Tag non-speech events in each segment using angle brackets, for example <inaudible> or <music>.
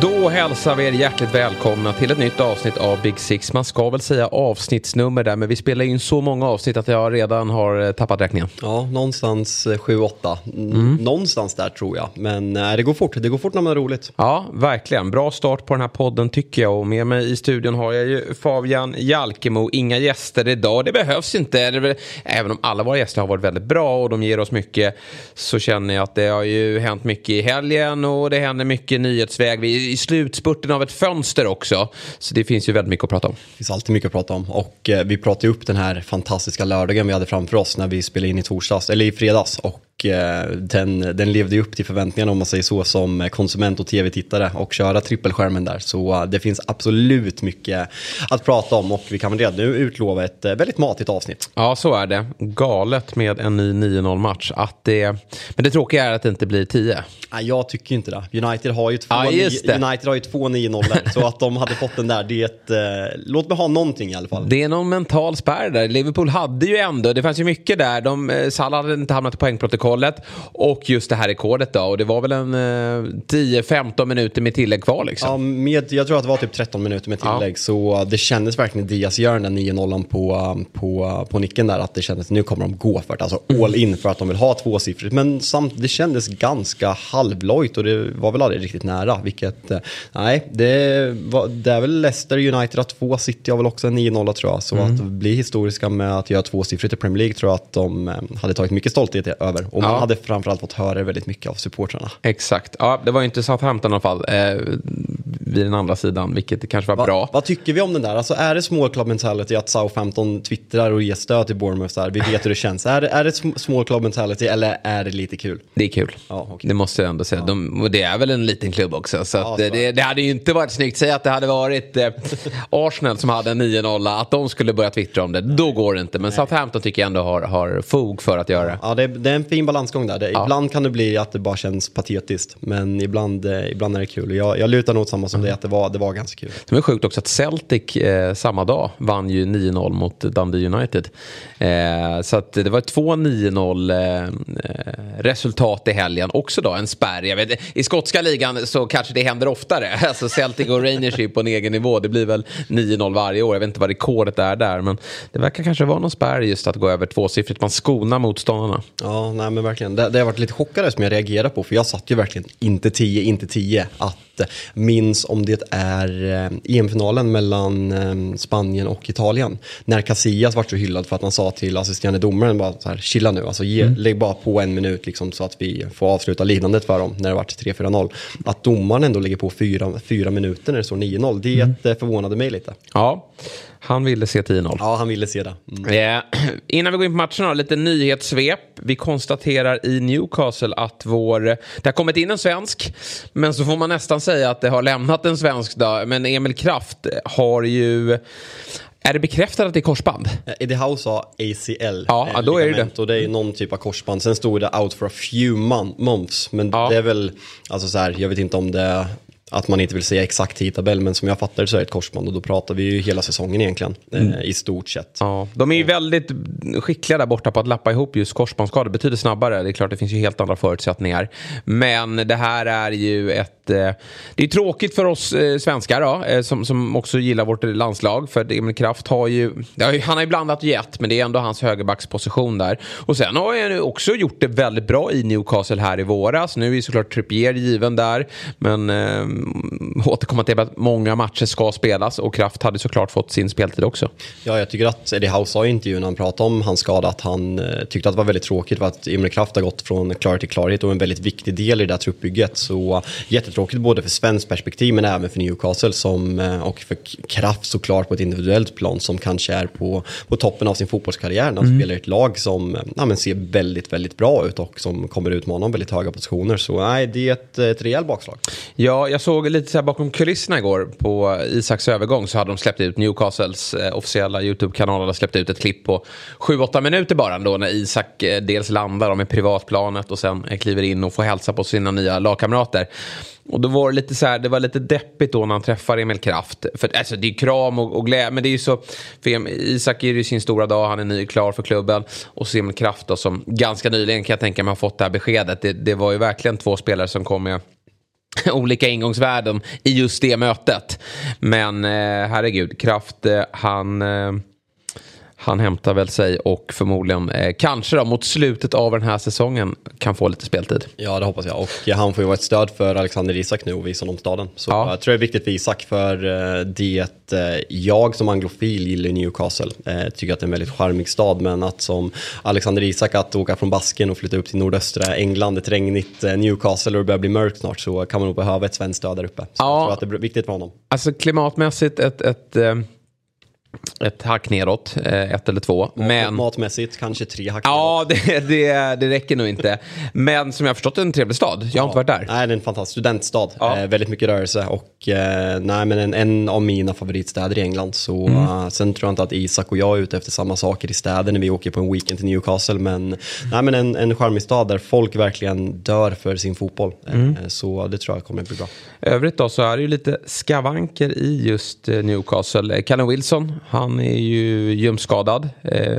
Då hälsar vi er hjärtligt välkomna till ett nytt avsnitt av Big Six. Man ska väl säga avsnittsnummer där, men vi spelar in så många avsnitt att jag redan har eh, tappat räkningen. Ja, någonstans 7-8. Mm. Någonstans där tror jag. Men nej, det går fort. Det går fort när man har roligt. Ja, verkligen. Bra start på den här podden tycker jag. Och med mig i studion har jag ju Fabian Jalkemo. Inga gäster idag. Det behövs inte. Även om alla våra gäster har varit väldigt bra och de ger oss mycket så känner jag att det har ju hänt mycket i helgen och det händer mycket nyhetsväg. Vi i slutspurten av ett fönster också. Så det finns ju väldigt mycket att prata om. Det finns alltid mycket att prata om. Och eh, vi pratade ju upp den här fantastiska lördagen vi hade framför oss när vi spelade in i torsdags, eller i fredags. Och Eh, den, den levde ju upp till förväntningarna om man säger så som konsument och tv-tittare och köra trippelskärmen där. Så eh, det finns absolut mycket att prata om och vi kan väl redan nu utlova ett eh, väldigt matigt avsnitt. Ja, så är det. Galet med en ny 9-0 match. Att det, men det tråkiga är att det inte blir 10. Nej, jag tycker inte det. United har ju två, ja, United har ju två 9-0 så att de hade fått den där, det är ett, eh, låt mig ha någonting i alla fall. Det är någon mental spärr där. Liverpool hade ju ändå, det fanns ju mycket där. De, Salah hade inte hamnat i poängprotokoll protokollet. Och just det här rekordet då. Och det var väl en eh, 10-15 minuter med tillägg kvar liksom. Ja, med, jag tror att det var typ 13 minuter med tillägg. Ja. Så det kändes verkligen Diaz gör den där 9-0 på, på, på nicken där. Att det kändes, nu kommer de gå för det. Alltså all in för att de vill ha tvåsiffrigt. Men samt, det kändes ganska halvlojt och det var väl aldrig riktigt nära. Vilket, eh, nej, det, var, det är väl Leicester United har två, City har väl också en 9-0 tror jag. Så mm. att bli historiska med att göra tvåsiffrigt i Premier League tror jag att de eh, hade tagit mycket stolthet över. Och man ja. hade framförallt fått höra väldigt mycket av supportrarna. Exakt. Ja, det var ju inte Southampton i alla fall. Eh, vid den andra sidan, vilket kanske var Va, bra. Vad tycker vi om den där? Alltså är det small club mentality att Southampton twittrar och ger stöd till Bournemouth? Här? Vi vet hur det känns. Är, är det small club mentality eller är det lite kul? Det är kul. Ja, okay. Det måste jag ändå säga. Ja. De, och det är väl en liten klubb också. Så, ja, det, det, det, hade ju inte varit snyggt. Säg att det hade varit eh, <laughs> Arsenal som hade en 9-0, att de skulle börja twittra om det. Då går det inte. Men Nej. Southampton tycker jag ändå har, har fog för att göra det. Ja, det är, det är en fin balansgång där. Det, Ibland kan det bli att det bara känns patetiskt. Men ibland, eh, ibland är det kul. Jag, jag lutar nog samma som mm. det, att det var, det var ganska kul. Det var sjukt också att Celtic eh, samma dag vann ju 9-0 mot Dundee United. Eh, så att det var två 9-0 eh, resultat i helgen. Också då en spärr. Jag vet, I skotska ligan så kanske det händer oftare. <laughs> Alltså Celtic och Rangers är på en egen nivå. Det blir väl 9-0 varje år. Jag vet inte vad rekordet är där. Men det verkar kanske vara någon spärr just att gå över tvåsiffrigt. Man skonar motståndarna. Ja, nej men verkligen. Det, det har varit lite chockade som jag reagerar på. För jag satt ju verkligen inte 10, inte 10. Att minns om det är eh, EM-finalen mellan eh, Spanien och Italien. När Casillas var så hyllad för att han sa till assisterande domaren bara så här, chilla nu, alltså ge, mm. lägg bara på en minut liksom, så att vi får avsluta lidandet för dem när det vart 3-4-0. Att domaren ändå lägger på fyra, fyra minuter när det står 9-0, det mm. Förvånade mig lite. Ja. Han ville se 10-0. Ja, han ville se det. Mm. Eh, <clears throat> innan vi går in på matcherna, lite nyhetssvep. Vi konstaterar i Newcastle att vår... Det har kommit in en svensk, men så får man nästan säga att det har lämnat en svensk. Då. Men Emil Kraft har ju... Är det bekräftat att det är korsband? Eh, Eddie Howe sa ACL. Ja, ja då är det det. Och det är någon typ av korsband. Sen stod det out for a few months. Men ja. det är väl, alltså så här, jag vet inte om det att man inte vill säga exakt tidtabell, men som jag fattar det så är det ett korsband och då pratar vi ju hela säsongen egentligen mm. eh, i stort sett. Ja, de är ju väldigt skickliga där borta på att lappa ihop just korsbandsskador. Betyder snabbare, det är klart det finns ju helt andra förutsättningar. Men det här är ju ett... Eh, det är tråkigt för oss eh, svenskar då, eh, som, som också gillar vårt landslag. För Emil Kraft har ju... Han har ju blandat och gett, men det är ändå hans högerbacksposition där. Och sen har han också gjort det väldigt bra i Newcastle här i våras. Nu är ju såklart Trippier given där, men eh, återkomma till att många matcher ska spelas och Kraft hade såklart fått sin speltid också. Ja, jag tycker att Eddie Howe sa i intervjun när han pratade om hans skada att han eh, tyckte att det var väldigt tråkigt för att Emil Kraft har gått från klarhet till klarhet och en väldigt viktig del i det där truppbygget. Så jättetråkigt både för svenskt perspektiv men även för Newcastle som, eh, och för Kraft såklart på ett individuellt plan som kanske är på, på toppen av sin fotbollskarriär han mm. spelar i ett lag som ja, men ser väldigt, väldigt bra ut och som kommer utmana om väldigt höga positioner. Så nej, det är ett, ett rejält bakslag. Ja, jag såg lite så här bakom kulisserna igår på Isaks övergång så hade de släppt ut Newcastles eh, officiella YouTube-kanal hade släppt ut ett klipp på 7-8 minuter bara då när Isak eh, dels landar med privatplanet och sen eh, kliver in och får hälsa på sina nya lagkamrater. Och då var det lite så här, det var lite deppigt då när han träffar Emil Kraft. För alltså, det är kram och, och glädje, men det är ju så, för Isak är ju sin stora dag, han är ny, klar för klubben. Och så Emil Kraft då som ganska nyligen kan jag tänka mig har fått det här beskedet. Det, det var ju verkligen två spelare som kom med <laughs> olika ingångsvärden i just det mötet. Men eh, herregud, Kraft, eh, han... Eh, han hämtar väl sig och förmodligen eh, kanske då mot slutet av den här säsongen kan få lite speltid. Ja det hoppas jag och han får ju vara ett stöd för Alexander Isak nu och visa honom staden. Så ja. jag tror det är viktigt för Isak för eh, det eh, jag som anglofil gillar Newcastle. Eh, tycker att det är en väldigt charmig stad men att som Alexander Isak att åka från Basken och flytta upp till nordöstra England, ett regnigt eh, Newcastle och det börjar bli mörkt snart så kan man nog behöva ett svenskt stöd där uppe. Så ja. jag tror att det är viktigt för honom. Alltså klimatmässigt ett, ett eh, ett hack neråt, eh, ett eller två. Men... Matmässigt kanske tre hack Ja, det, det, det räcker nog inte. Men som jag har förstått är det en trevlig stad. Jag har inte varit där. Nej, det är en fantastisk studentstad. Ja. Eh, väldigt mycket rörelse och eh, nej, men en, en, av mina favoritstäder i England. Så, mm. uh, sen tror jag inte att Isak och jag är ute efter samma saker i städer när vi åker på en weekend till Newcastle. Men, mm. nej, men en, en charmig stad där folk verkligen dör för sin fotboll. Mm. så det tror jag kommer att bli bra. Övrigt då så är det ju lite skavanker i just Newcastle. Callum Wilson han är ju ljumskadad. Eh,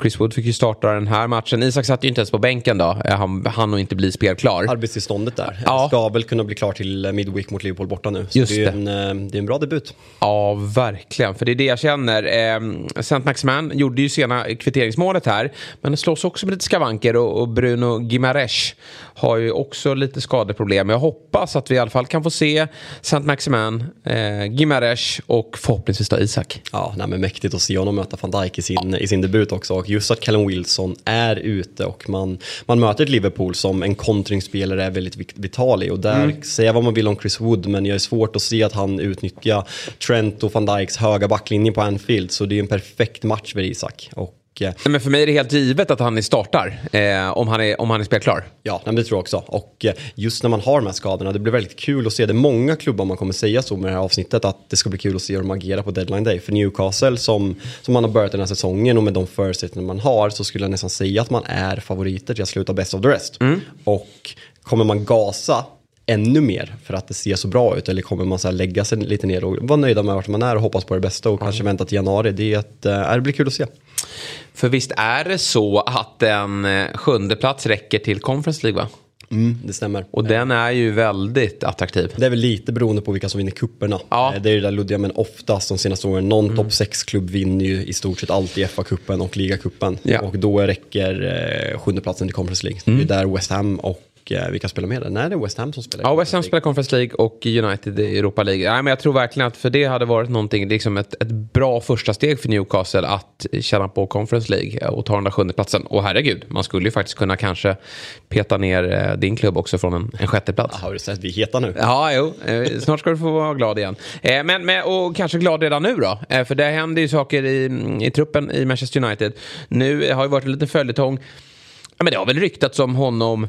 Chris Wood fick ju starta den här matchen. Isak satt ju inte ens på bänken då. Eh, han hann nog inte bli spelklar. Arbetstillståndet där. Ja. Ska väl kunna bli klar till eh, Midweek mot Liverpool borta nu. Så Just det, är En, eh, det är en bra debut. Ja, verkligen. För det är det jag känner. Eh, Maximan gjorde ju sena kvitteringsmålet här. Men det slås också med lite skavanker och, och Bruno Gimares har ju också lite skadeproblem. Jag hoppas att vi i alla fall kan få se Saint Maximan, eh, Gimares och förhoppningsvis då Isak. Ja, nej, men mäktigt att se honom möta van Dijk i sin, i sin debut också. Och just att Callum Wilson är ute och man, man möter ett Liverpool som en kontringsspelare är väldigt vital i. Och där, mm. säga vad man vill om Chris Wood, men jag är svårt att se att han utnyttjar Trent och van Dijks höga backlinje på Anfield. Så det är en perfekt match för Isak. Och men för mig är det helt givet att han startar eh, om, han är, om han är spelklar. Ja, det tror jag också. Och eh, just när man har de här skadorna, det blir väldigt kul att se. Det är många klubbar man kommer säga så med det här avsnittet, att det ska bli kul att se hur de agerar på deadline day. För Newcastle, som, som man har börjat den här säsongen och med de förutsättningar man har, så skulle jag nästan säga att man är favoriter till att sluta best of the rest. Mm. Och kommer man gasa ännu mer för att det ser så bra ut? Eller kommer man så lägga sig lite ner och vara nöjda med vart man är och hoppas på det bästa och mm. kanske vänta till januari? Det, är ett, äh, det blir kul att se. För visst är det så att en eh, sjunde plats räcker till Conference League va? Mm, det stämmer. Och den är ju väldigt attraktiv. Det är väl lite beroende på vilka som vinner kupperna. Ja. Eh, det är ju det där luddiga, men oftast de senaste åren, någon mm. topp 6-klubb vinner ju i stort sett alltid FA-cupen och ligacupen. Ja. Och då räcker eh, sjundeplatsen till Conference League. Mm. Det är där West Ham och och eh, vilka spelar med? Nej, det är West Ham som spelar. Ja, West Ham spelar Conference League och United i Europa League. Nej, men jag tror verkligen att för det hade varit någonting, liksom ett, ett bra första steg för Newcastle att känna på Conference League och ta den där sjunde platsen. Och herregud, man skulle ju faktiskt kunna kanske peta ner eh, din klubb också från en, en sjätte plats. Ja, har du sett? Vi är heta nu. Ja, jo. Eh, snart ska du få vara glad igen. Eh, men, men, och kanske glad redan nu då. För det händer ju saker i, i truppen i Manchester United. Nu har ju varit en liten följetong. Ja, men det har väl ryktats om honom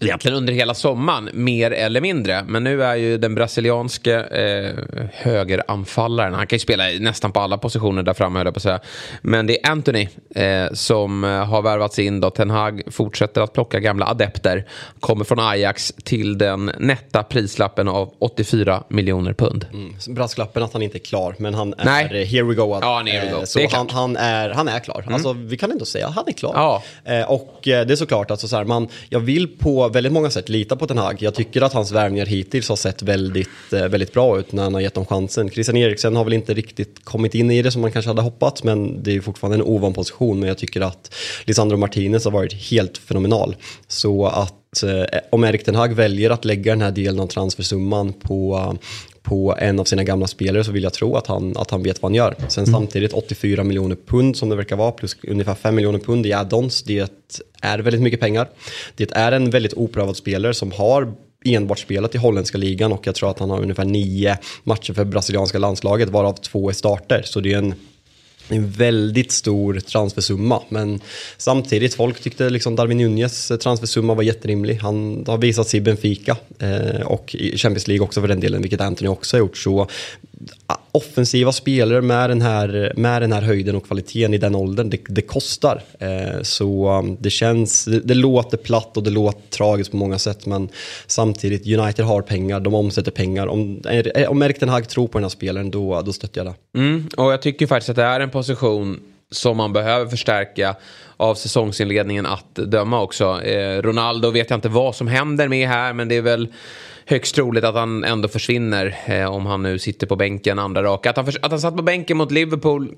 Egentligen under hela sommaren, mer eller mindre. Men nu är ju den brasilianske eh, högeranfallaren, han kan ju spela nästan på alla positioner där framme höll jag på att säga. Men det är Anthony eh, som eh, har värvats in då. Ten Hag fortsätter att plocka gamla adepter. Kommer från Ajax till den nätta prislappen av 84 miljoner pund. Mm. Brasklappen att han inte är klar, men han är Nej. here we go. Ja, here we go. Eh, så han, han, är, han är klar. Mm. Alltså, vi kan ändå säga att han är klar. Ja. Eh, och eh, det är såklart, alltså, så här, man, jag vill på väldigt många sätt lita på Ten Hag. Jag tycker att hans värvningar hittills har sett väldigt, eh, väldigt bra ut när han har gett dem chansen. Christian Eriksen har väl inte riktigt kommit in i det som man kanske hade hoppats, men det är fortfarande en ovan position. Men jag tycker att Lisandro Martinez har varit helt fenomenal. Så att eh, om Erik Ten Hag väljer att lägga den här delen av transfersumman på, på en av sina gamla spelare så vill jag tro att han, att han vet vad han gör. Sen mm. samtidigt 84 miljoner pund som det verkar vara plus ungefär 5 miljoner pund i add-ons. Det är väldigt mycket pengar. Det är en väldigt oprövad spelare som har enbart spelat i holländska ligan och jag tror att han har ungefär nio matcher för brasilianska landslaget varav två är starter. Så det är en en väldigt stor transfersumma. Men samtidigt, folk tyckte liksom Darwin Nunez transfersumma var jätterimlig. Han har visat sig i Benfica eh, och i Champions League också för den delen, vilket Anthony också har gjort. Så offensiva spelare med den här, med den här höjden och kvaliteten i den åldern, det, det kostar. Eh, så um, det känns, det, det, låter platt och det låter tragiskt på många sätt men samtidigt, United har pengar, de omsätter pengar. Om, om Erik Den Hag tror på den här spelaren då, då stöttar jag det. Mm, och jag tycker faktiskt att det är en position som man behöver förstärka av säsongsinledningen att döma också. Eh, Ronaldo vet jag inte vad som händer med här men det är väl högst troligt att han ändå försvinner eh, om han nu sitter på bänken andra raka. Att han, att han satt på bänken mot Liverpool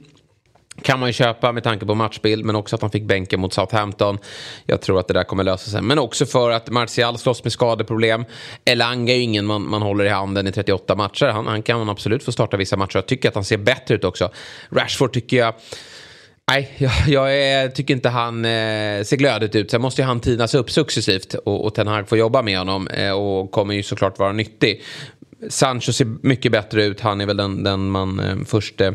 kan man ju köpa med tanke på matchbild, men också att han fick bänken mot Southampton. Jag tror att det där kommer lösa sig. Men också för att Martial slåss med skadeproblem. Elanga är ju ingen man, man håller i handen i 38 matcher. Han, han kan absolut få starta vissa matcher. Jag tycker att han ser bättre ut också. Rashford tycker jag... Nej, jag, jag är, tycker inte han eh, ser glödigt ut. Sen måste ju han tinas upp successivt och, och Ten Hag får jobba med honom eh, och kommer ju såklart vara nyttig. Sancho ser mycket bättre ut. Han är väl den, den man eh, först eh,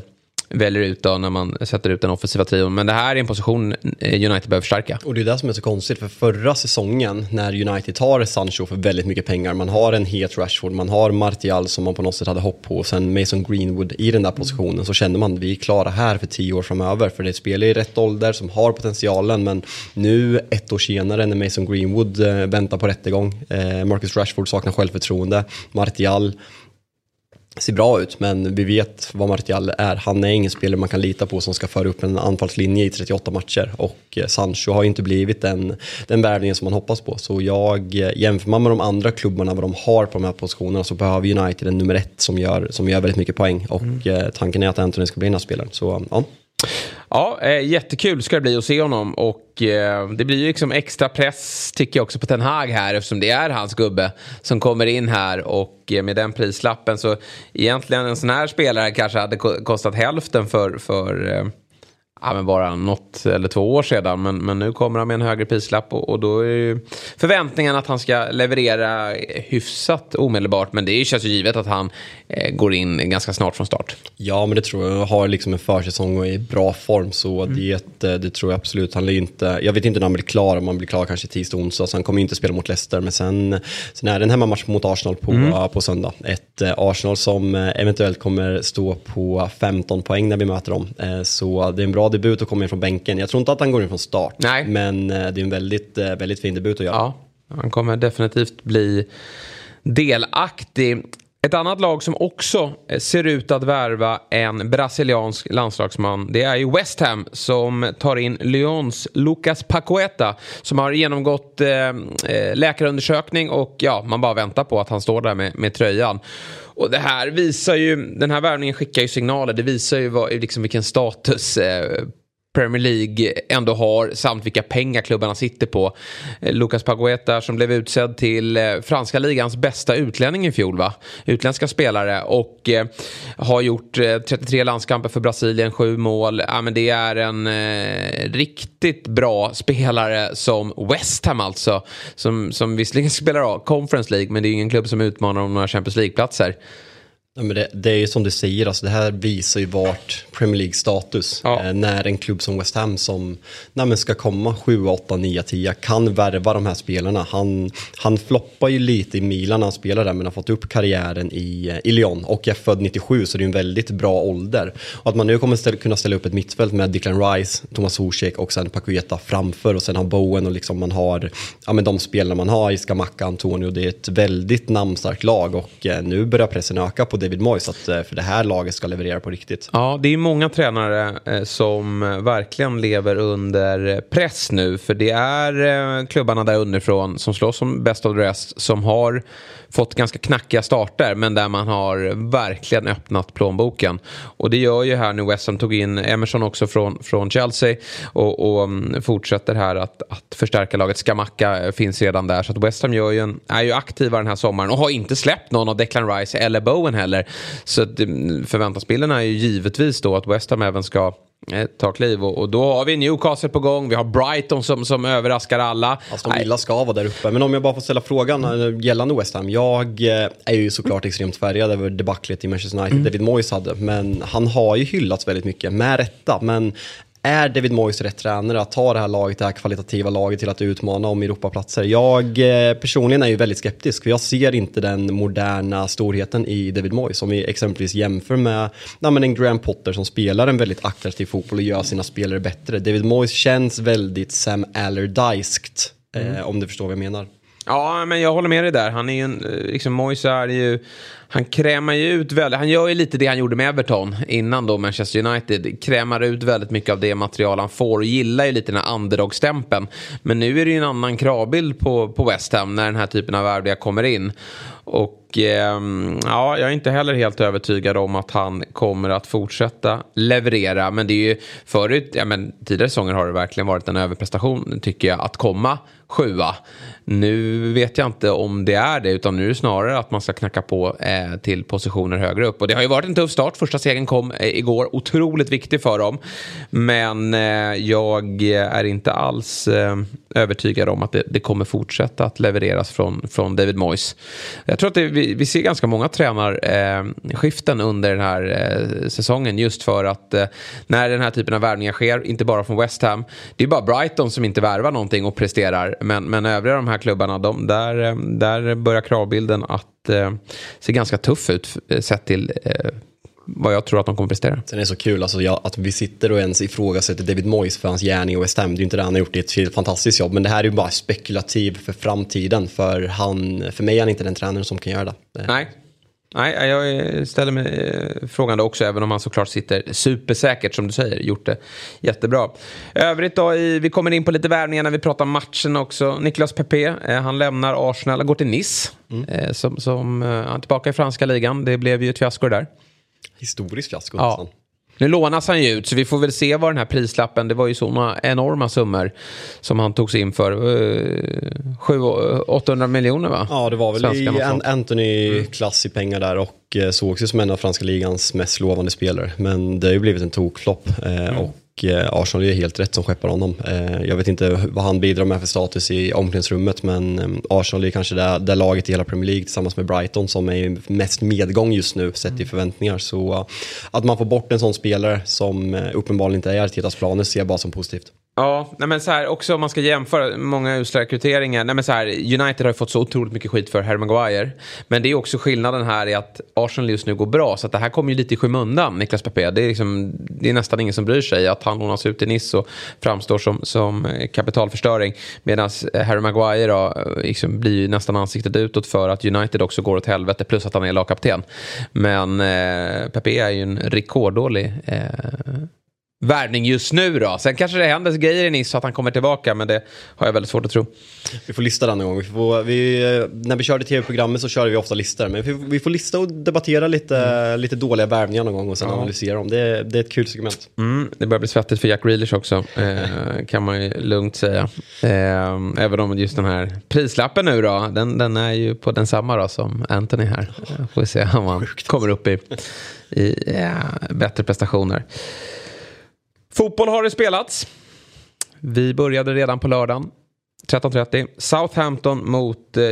väljer ut då när man sätter ut den offensiva trion. Men det här är en position eh, United behöver förstärka. Och det är det som är så konstigt, för förra säsongen när United tar Sancho för väldigt mycket pengar, man har en het Rashford, man har Martial som man på något sätt hade hopp på, och sen Mason Greenwood i den där positionen, så kände man att vi är klara här för tio år framöver, för det är spelare i rätt ålder som har potentialen, men nu ett år senare när Mason Greenwood eh, väntar på rättegång, eh, Marcus Rashford saknar självförtroende, Martial ser bra ut, men vi vet vad Martial är. Han är ingen spelare man kan lita på som ska föra upp en anfallslinje i 38 matcher. Och eh, Sancho har inte blivit den, den värvningen som man hoppas på. Så jag, eh, jämför man med de andra klubbarna, vad de har på de här positionerna, så behöver United en nummer ett som gör, som gör väldigt mycket poäng. Och mm. Eh, tanken är att Anthony ska bli den här spelaren. Så ja. Ja, eh, jättekul ska det bli att se honom. Och eh, det blir ju liksom extra press tycker jag också på Ten Hag här eftersom det är hans gubbe som kommer in här. Och eh, med den prislappen så egentligen en sån här spelare kanske hade kostat hälften för, för eh, ja, men bara något eller två år sedan. Men, men nu kommer han med en högre prislapp och, och då är ju förväntningen att han ska leverera hyfsat omedelbart. Men det känns ju givet att han eh, går in ganska snart från start. Ja, men det tror jag. Har liksom en försäsong och är i bra form så mm. det, eh, det tror jag absolut. Han inte, jag vet inte när han blir klar, om han blir klar kanske tisdag, onsdag. Så han kommer inte spela mot Leicester. Men sen, sen är det en hemmamatch mot Arsenal på, mm. på söndag. Ett eh, Arsenal som eh, eventuellt kommer stå på 15 poäng när vi möter dem. Så det är en bra debut att komma in från bänken. Jag tror inte att han går in från start. Nej. Men eh, det är en väldigt, eh, väldigt fin debut att göra. Ja, han kommer definitivt bli delaktig. Ett annat lag som också eh, ser ut att värva en brasiliansk landslagsman det är ju West Ham som tar in Lyons Lucas Pacueta som har genomgått eh, läkarundersökning och ja, man bara väntar på att han står där med, med tröjan. Och det här visar ju, den här värvningen skickar ju signaler. Det visar ju vad, liksom vilken status eh, Premier League ändå har samt vilka pengar klubbarna sitter på. Eh, Lucas Pagueta som blev utsedd till eh, franska ligans bästa utlänning i fjol va? Utländska spelare och eh, har gjort eh, 33 landskamper för Brasilien, sju mål. Ja, men det är en eh, riktigt bra spelare som West Ham alltså. Som, som visserligen <laughs> spelar av Conference League men det är ingen klubb som utmanar om några Champions League-platser. Ja, men det, det, är ju som du säger, alltså det här visar ju vart Premier League-status. Ja. Eh, när en klubb som West Ham som nej, ska komma 7, 8, 9, 10 kan värva de här spelarna. Han, han floppar ju lite i Milan när han spelar där men har fått upp karriären i, eh, i Lyon och är född 97 så det är en väldigt bra ålder. Och att man nu kommer ställa, kunna ställa upp ett mittfält med Declan Rice, Thomas Zuzek och sen Pakueta framför och sen har Bowen och liksom man har ja, men de spelarna man har i Skamacka, Antonio. Det är ett väldigt namnstarkt lag och eh, nu börjar pressen öka på David Moyes att, eh, för det här laget ska leverera på riktigt. Ja, det är många tränare eh, som eh, verkligen lever under press nu. För det är klubbarna där underifrån som slåss som bäst av the rest som har fått ganska knackiga starter men där man har verkligen öppnat plånboken. Och det gör ju här nu West Ham tog in Emerson också från, från Chelsea och, och mm, fortsätter här att, att förstärka laget. Skamacka finns redan där så att West Ham gör ju en, är ju aktiva den här sommaren och har inte släppt någon av Declan Rice eller Bowen heller. Så att, mm, förväntansbilden är ju givetvis då att West Ham även ska ta kliv och, och, då har vi Newcastle på gång, vi har Brighton som, som överraskar alla. Aston Villa ska vara där uppe, men om jag bara får ställa frågan mm. gällande West Ham. Jag eh, är ju såklart extremt färgad över debaclet i Manchester United, mm. David Moyes hade, men han har ju hyllats väldigt mycket, med rätta. Men är David Moyes rätt tränare att ta det här laget, det här kvalitativa laget till att utmana om Europaplatser? Jag eh, personligen är ju väldigt skeptisk för jag ser inte den moderna storheten i David Moyes. Om vi exempelvis jämför med men en Graham Potter som spelar en väldigt attraktiv fotboll och gör sina spelare bättre. David Moyes känns väldigt Sam Allardysked, eh, mm. om du förstår vad jag menar. Ja, men jag håller med dig där. Han är ju en, eh, liksom Moise är ju han krämar ju ut väldigt, han gör ju lite det han gjorde med Everton innan då Manchester United. Krämar ut väldigt mycket av det material han får och gillar ju lite den här underdog-stämpeln. Men nu är det ju en annan kravbild på, på West Ham när den här typen av värvningar kommer in. Och eh, ja, jag är inte heller helt övertygad om att han kommer att fortsätta leverera. Men det är ju förut, ja, men tidigare säsonger har det verkligen varit en överprestation tycker jag att komma sjua. Nu vet jag inte om det är det utan nu är det snarare att man ska knacka på eh, till positioner högre upp. Och det har ju varit en tuff start. Första segern kom eh, igår. Otroligt viktig för dem. Men eh, jag är inte alls eh, övertygad om att det, det, kommer fortsätta att levereras från, från David Moyes. Jag tror att det, vi, vi, ser ganska många tränarskiften eh, under den här eh, säsongen just för att eh, när den här typen av värvningar sker, inte bara från West Ham, det är bara Brighton som inte värvar någonting och presterar men, men övriga de här klubbarna, de, där, där börjar kravbilden att eh, se ganska tuff ut eh, sett till eh, vad jag tror att de kommer prestera. Sen är det så kul alltså, jag, att vi sitter och ens ifrågasätter David Moyes för hans gärning i West Ham. Det är ju inte det han har gjort, det är ett fantastiskt jobb. Men det här är ju bara spekulativ för framtiden. För, han, för mig är han inte den tränaren som kan göra det. Nej, Nej, jag ställer mig eh, frågande också, även om han såklart sitter supersäkert som du säger. Gjort det jättebra. Övrigt då, vi kommer in på lite värvningar när vi pratar matchen också. Niklas Pepe, eh, han lämnar Arsenal och går till Nice. Mm. Eh, som, som, han är tillbaka i franska ligan. Det blev ju ett fiasko där. Historiskt fiasko ja. Nu lånas han ju ut så vi får väl se vad den här prislappen, det var ju sådana enorma summor som han togs in för. Uh, 800 miljoner va? Ja det var väl i An Anthony-klass i pengar där och uh, sågs ju som en av franska ligans mest lovande spelare. Men det har ju blivit en tokflopp. Mm. och Eh, Arsenal är helt rätt som skeppar honom. Eh, jag vet inte vad han bidrar med för status i omklädningsrummet men eh, Arsenal är kanske det, det laget i hela Premier League tillsammans med Brighton som är mest medgång just nu sett mm. förväntningar. Så att man får bort en sån spelare som uppenbarligen inte är i Artetas planer ser jag bara som positivt. Ja, nej men så här, också om man ska jämföra många usla rekryteringar. Nej men så här, United har fått så otroligt mycket skit för Harry Maguire. Men det är också skillnaden här i att Arsenal just nu går bra. Så det här kommer ju lite i skymundan, Niklas Pepe. Det är, liksom, det är nästan ingen som bryr sig att han lånas ut i Nice och framstår som, som kapitalförstöring. Medan Harry Maguire då, eh, liksom blir nästan ansiktet utåt för att United också går åt helvete. Plus att han är lagkapten. Men eh, Pepe är ju en rekorddålig eh, värvning just nu då. Sen kanske det händer grejer i Nice så att han kommer tillbaka men det har jag väldigt svårt att tro. Vi får lista den någon gång. Vi får, vi, när vi körde tv-programmet så körde vi ofta listor. Men vi, vi får lista och debattera lite, mm. lite dåliga värvningar någon gång och sen ja. analysera dem. Det, det är ett kul segment. Mm, det börjar bli svettigt för Jack Grealish också eh, kan man ju lugnt säga. Eh, även om just den här prislappen nu då, den, den är ju på densamma då som Anthony här. Får vi se om han kommer upp i, i ja, bättre prestationer. Fotboll har det spelats. Vi började redan på lördagen. 13.30. Southampton mot eh,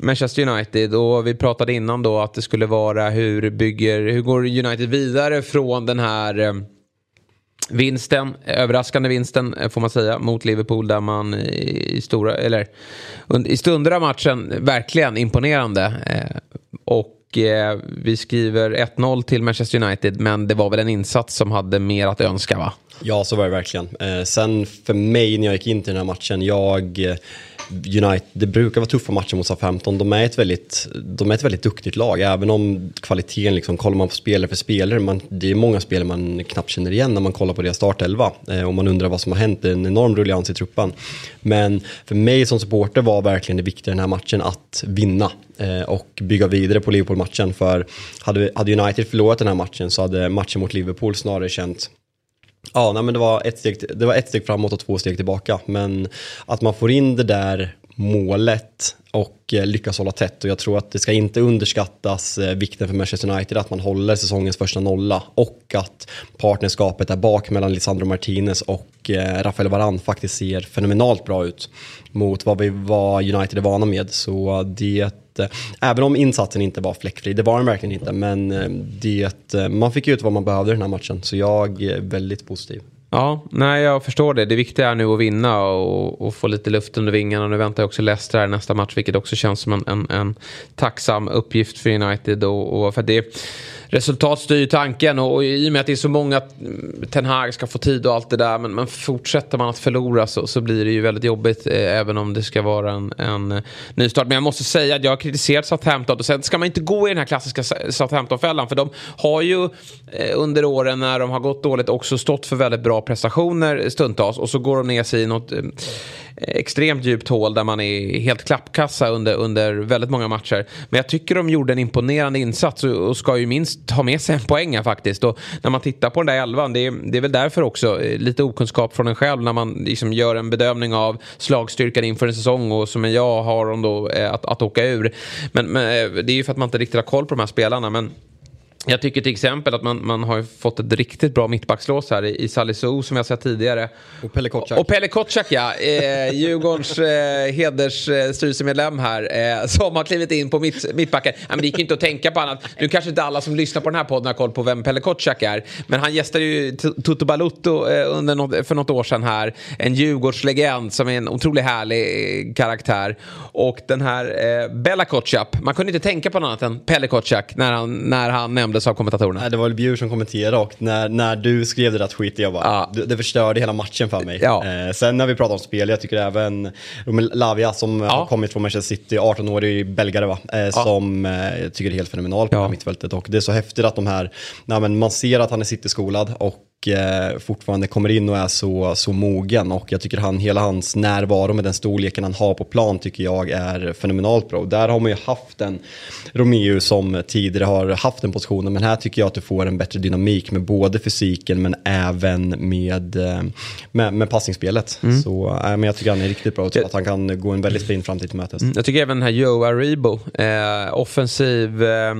Manchester United och vi pratade innan då att det skulle vara hur bygger, hur går United vidare från den här eh, vinsten, överraskande vinsten eh, får man säga, mot Liverpool där man i, stora, eller i stunder av matchen verkligen imponerande. och Eh, vi skriver 1-0 till Manchester United men det var väl en insats som hade mer att önska va? Ja, så var det verkligen. Eh, sen för mig när jag gick in till den här matchen, jag... Eh, United, det brukar vara tuffa matcher mot Southampton. De är ett väldigt, de är ett väldigt duktigt lag, även om kvaliteten, liksom, kollar man på spelare för spelare, man, det är många spelare man knappt känner igen när man kollar på deras startelva. Eh, och man undrar vad som har hänt, det är en enorm ruljans i truppen. Men för mig som supporter var verkligen det viktiga i den här matchen att vinna eh, och bygga vidare på Liverpool-matchen. För hade, hade United förlorat den här matchen så hade matchen mot Liverpool snarare känts Ja, nej, men det, var ett steg, det var ett steg framåt och två steg tillbaka. Men att man får in det där målet och eh, lyckas hålla tätt. Och jag tror att det ska inte underskattas eh, vikten för Manchester United att man håller säsongens första nolla och att partnerskapet där bak mellan Lisandro Martinez och eh, Rafael Varan faktiskt ser fenomenalt bra ut mot vad vi vad United är vana med. Så det även om insatsen inte var fläckfri, det var den verkligen inte, men det, man fick ut vad man behövde i den här matchen. Så jag är väldigt positiv. Ja, nej jag förstår det. Det viktiga är nu att vinna och, och få lite luft under vingarna. Nu väntar jag också Leicester här nästa match, vilket också känns som en, en, en tacksam uppgift för United. Och, och för det resultat styr tanken och, och i och med att det är så många mm, Ten Hag ska få tid och allt det där men, men fortsätter man att förlora så, så blir det ju väldigt jobbigt eh, även om det ska vara en, en eh, nystart. Men jag måste säga att jag har kritiserat Southampton och sen ska man inte gå i den här klassiska Southampton-fällan för de har ju eh, under åren när de har gått dåligt också stått för väldigt bra prestationer stundtals och så går de ner sig i något eh, extremt djupt hål där man är helt klappkassa under, under väldigt många matcher. Men jag tycker de gjorde en imponerande insats och, och ska ju minst Ta med sig en poäng här faktiskt. Och när man tittar på den där elvan, det är, det är väl därför också eh, lite okunskap från en själv när man liksom gör en bedömning av slagstyrkan inför en säsong och som jag har om då eh, att, att åka ur. Men, men eh, det är ju för att man inte riktigt har koll på de här spelarna. Men jag tycker till exempel att man, man har fått ett riktigt bra mittbackslås här i, i Salisu som jag sett tidigare. Och Pelle Kotschack. Och Pelle Kotschack ja, eh, <laughs> Djurgårdens eh, hedersstyrelsemedlem här eh, som har klivit in på mitt, mittbacken. Ja, men det gick inte att tänka på annat. Nu kanske inte alla som lyssnar på den här podden har koll på vem Pelle Kotschack är. Men han gästade ju Toto Balutto eh, under något, för något år sedan här. En Djurgårdslegend som är en otroligt härlig eh, karaktär. Och den här eh, Bella Kotschack, man kunde inte tänka på något annat än Pelle Kotschack när han, när han nämndes av kommentatorerna. Nej, det var väl Bjur som kommenterade och när, när du skrev det där skiten, jag bara, ja. det, det förstörde hela matchen för mig. Ja. Eh, sen när vi pratar om spel, jag tycker även Lavia som ja. har kommit från Manchester City, 18-årig belgare va, eh, som eh, jag tycker är helt fenomenal på ja. mittfältet. Och det är så häftigt att de här, nej, men man ser att han är City-skolad och eh, fortfarande kommer in och är så, så mogen och jag tycker han, hela hans närvaro med den storleken han har på plan tycker jag är fenomenalt bra. Och där har man ju haft en Romeo som tidigare har haft den positionen men här tycker jag att du får en bättre dynamik med både fysiken men även med, eh, med, med passningsspelet. Mm. Så äh, men jag tycker han är riktigt bra och tror att han kan gå en väldigt fin framtid till mötes. Mm. Jag tycker även den här Joe Aribo, eh, offensiv eh,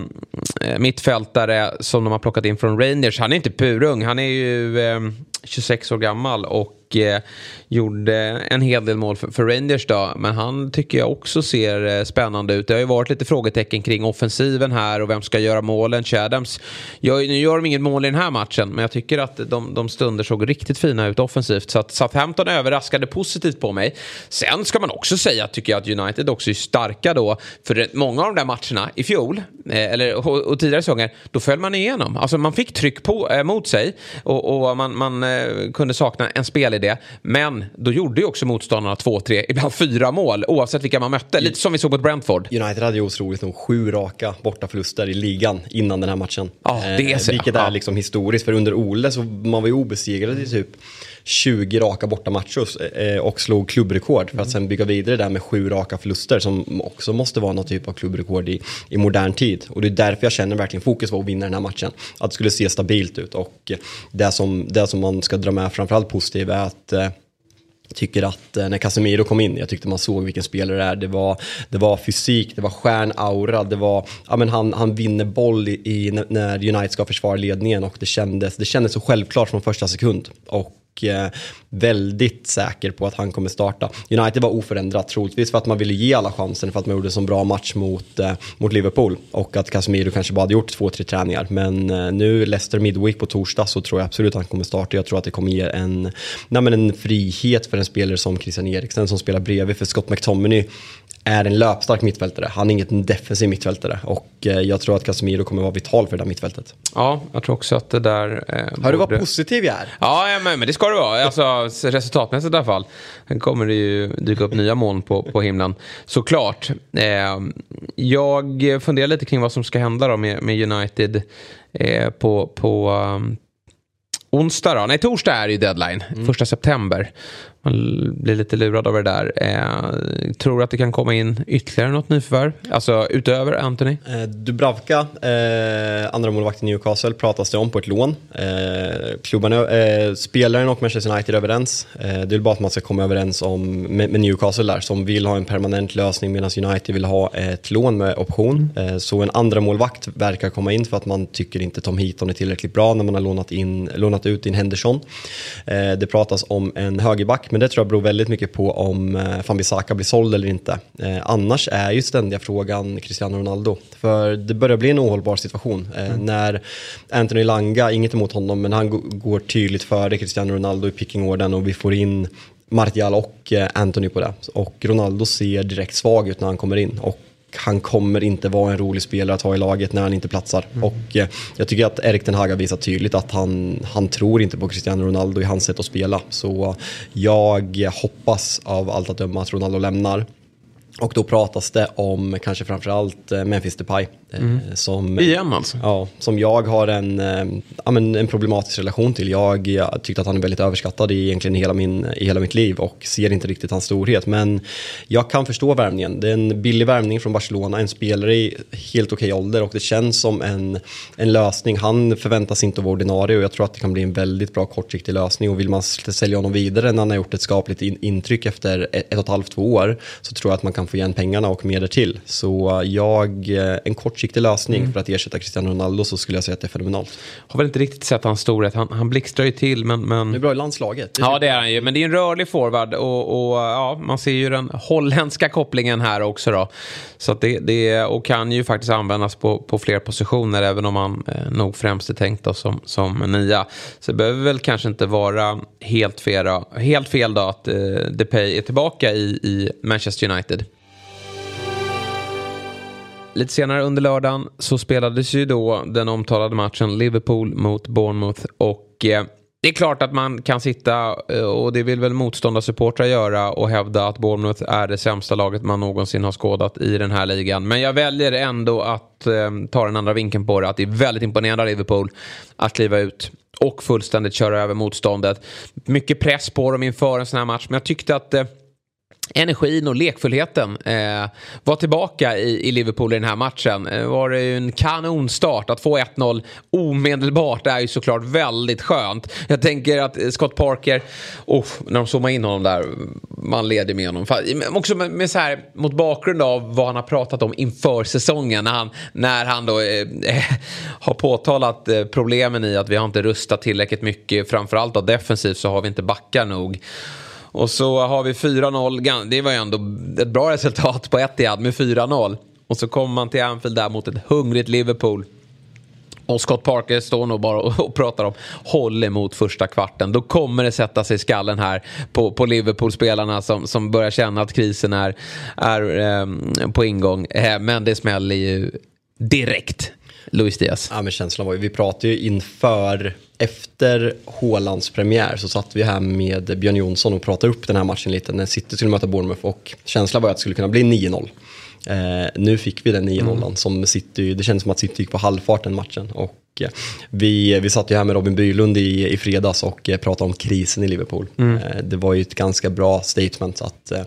mittfältare som de har plockat in från Rangers. Han är inte purung, han är ju ehm, 26 år gammal och eh, gjorde en hel del mål för, för, Rangers då. Men han tycker jag också ser eh, spännande ut. Det har ju varit lite frågetecken kring offensiven här och vem ska göra målen. Chadams, jag, nu gör de inget mål i den här matchen men jag tycker att de, de stunder såg riktigt fina ut offensivt. Så att Southampton överraskade positivt på mig. Sen ska man också säga tycker jag att United också är starka då. För många av de där matcherna i fjol, eh, eller och, och tidigare säsonger, då föll man igenom. Alltså man fick tryck på, eh, mot sig och, och man, man eh, eh, kunde sakna en spel i det. Men då gjorde ju också motståndarna två, tre, ibland fyra mål oavsett vilka man mötte. Lite som vi såg mot Brentford. United hade ju otroligt nog sju raka bortaförluster i ligan innan den här matchen. Ja, det är så. Eh, vilket är liksom historiskt, för under Ole så man var ju obesegrad i typ 20 raka bortamatcher eh, och slog klubbrekord för att sen bygga vidare där med sju raka förluster som också måste vara någon typ av klubbrekord i, i modern tid. Och det är därför jag känner verkligen fokus var att vinna den här matchen. Att det skulle se stabilt ut och det som, det som man ska dra med framförallt positivt är att eh, tycker att eh, när Casemiro kom in, jag tyckte man såg vilken spelare det är. Det var, det var fysik, det var stjärnaura, det var, ja men han, han vinner boll i, i, när United ska försvara ledningen och det kändes, det kändes så självklart från första sekund. Och Eh, väldigt säker på att han kommer starta. United var oförändrat, troligtvis för att man ville ge alla chansen för att man gjorde en så bra match mot, eh, mot Liverpool och att Casemiro kanske bara hade gjort två, tre träningar. Men eh, nu Leicester Midweek på torsdag så tror jag absolut att han kommer starta. Jag tror att det kommer ge en, nej, men en frihet för en spelare som Christian Eriksen som spelar bredvid för Scott McTominay är en löpstark mittfältare. Han är inget defensiv mittfältare och eh, jag tror att Casemiro kommer vara vital för det där mittfältet. Ja, jag tror också att det där... Eh, Hör borde... du vad positiv jag är? Ja, men, men det ska det vara. Alltså, resultatmässigt i alla fall. Sen kommer det ju dyka upp nya moln på, på himlen. Såklart. Eh, jag funderar lite kring vad som ska hända då med, med United eh, på, på um, onsdag då. Nej, torsdag är ju deadline. Mm. Första september. Man blir lite lurad av det där. Eh, tror att det kan komma in ytterligare något nyförvärv? Alltså utöver Anthony? Eh, Dubravka, eh, andra målvakt i Newcastle, pratas det om på ett lån. Eh, klubbarna, eh, spelaren och Manchester United är överens. Eh, det är bara att man ska komma överens om, med, med, Newcastle där, som vill ha en permanent lösning medan United vill ha ett lån med option. Eh, så en andra målvakt verkar komma in för att man tycker inte Tom Heaton är tillräckligt bra när man har lånat, in, lånat ut in Henderson. Eh, det pratas om en högerback men det tror jag beror väldigt mycket på om eh, Fambisaka blir såld eller inte. Eh, annars är ju ständiga frågan Cristiano Ronaldo. För det börjar bli en ohållbar situation. Eh, mm. När Anthony Langa, inget emot honom, men han går tydligt före Cristiano Ronaldo i pickingorden och vi får in Martial och Anthony på det. Och Ronaldo ser direkt svag ut när han kommer in. Och han kommer inte vara en rolig spelare att ha i laget när han inte platsar. Mm. Och eh, jag tycker att Erik Den Hag har visat tydligt att han, han tror inte på Cristiano Ronaldo i hans sätt att spela. Så jag hoppas av allt att döma att Ronaldo lämnar. Och då pratas det om kanske framförallt eh, Memphis Depay. Eh, mm. Som, Igen alltså? Ja, som jag har en, eh, ja, men en problematisk relation till. Jag, jag tyckte att han är väldigt överskattad i egentligen hela, min, i hela mitt liv och ser inte riktigt hans storhet. Men jag kan förstå värvningen. Det är en billig värvning från Barcelona, en spelare i helt okej ålder och det känns som en, en lösning. Han förväntas inte vara ordinarie och jag tror att det kan bli en väldigt bra kortsiktig lösning. Och vill man sälja honom vidare när han har gjort ett skapligt in, intryck efter ett, ett och ett halvt, två år så tror jag att man kan få igen pengarna och mer till. Så jag, en kortsiktig lösning mm. för att ersätta Cristiano Ronaldo så skulle jag säga att det är fenomenalt. Har väl inte riktigt sett hans storhet. Han, han blixtrar ju till men... men... Det är bra i landslaget. Det ja det är han ju. Men det är en rörlig forward och, och, ja, man ser ju den holländska kopplingen här också då. Så det, det och kan ju faktiskt användas på, på fler positioner även om han eh, nog främst är tänkt då som, som nia. Så det behöver väl kanske inte vara helt fel, helt fel då att eh, Depay är tillbaka i, i Manchester United. Lite senare under lördagen så spelades ju då den omtalade matchen Liverpool mot Bournemouth. Och eh, det är klart att man kan sitta, eh, och det vill väl motståndarsupportrar göra, och hävda att Bournemouth är det sämsta laget man någonsin har skådat i den här ligan. Men jag väljer ändå att eh, ta den andra vinkeln på det, att det är väldigt imponerande av Liverpool att kliva ut och fullständigt köra över motståndet. Mycket press på dem inför en sån här match, men jag tyckte att eh, energin och lekfullheten eh, var tillbaka i, i, Liverpool i den här matchen. Det eh, var det ju en kanonstart. Att få 1-0 omedelbart är ju såklart väldigt skönt. Jag tänker att Scott Parker, oh, när de zoomar in honom där, man leder med honom. Också med, med så här, mot bakgrund av vad han har pratat om inför säsongen. När han, när han då eh, eh, har påtalat eh, problemen i att vi har inte rustat tillräckligt mycket. Framförallt då defensivt så har vi inte backar nog. Och så har vi 4-0. Det var ju ändå ett bra resultat på Etihad med 4-0. Och så kommer man till Anfield där mot ett hungrigt Liverpool. Och Scott Parker står nog bara <laughs> och pratar om håll emot första kvarten. Då kommer det sätta sig i skallen här på, på Liverpool-spelarna som, som börjar känna att krisen är, är eh, på ingång. Eh, men det smäller ju direkt. Luis Diaz. Ja, men känslan var ju, vi pratade ju inför efter Hålands premiär så satt vi här med Björn Jonsson och pratade upp den här matchen lite när City skulle möta Bournemouth och känslan var att det skulle kunna bli 9-0. Eh, nu fick vi den 9-0 mm. som City, det kändes som att City gick på halvfart den matchen. Och eh, vi, vi satt ju här med Robin Bylund i, i fredags och eh, pratade om krisen i Liverpool. Mm. Eh, det var ju ett ganska bra statement att eh,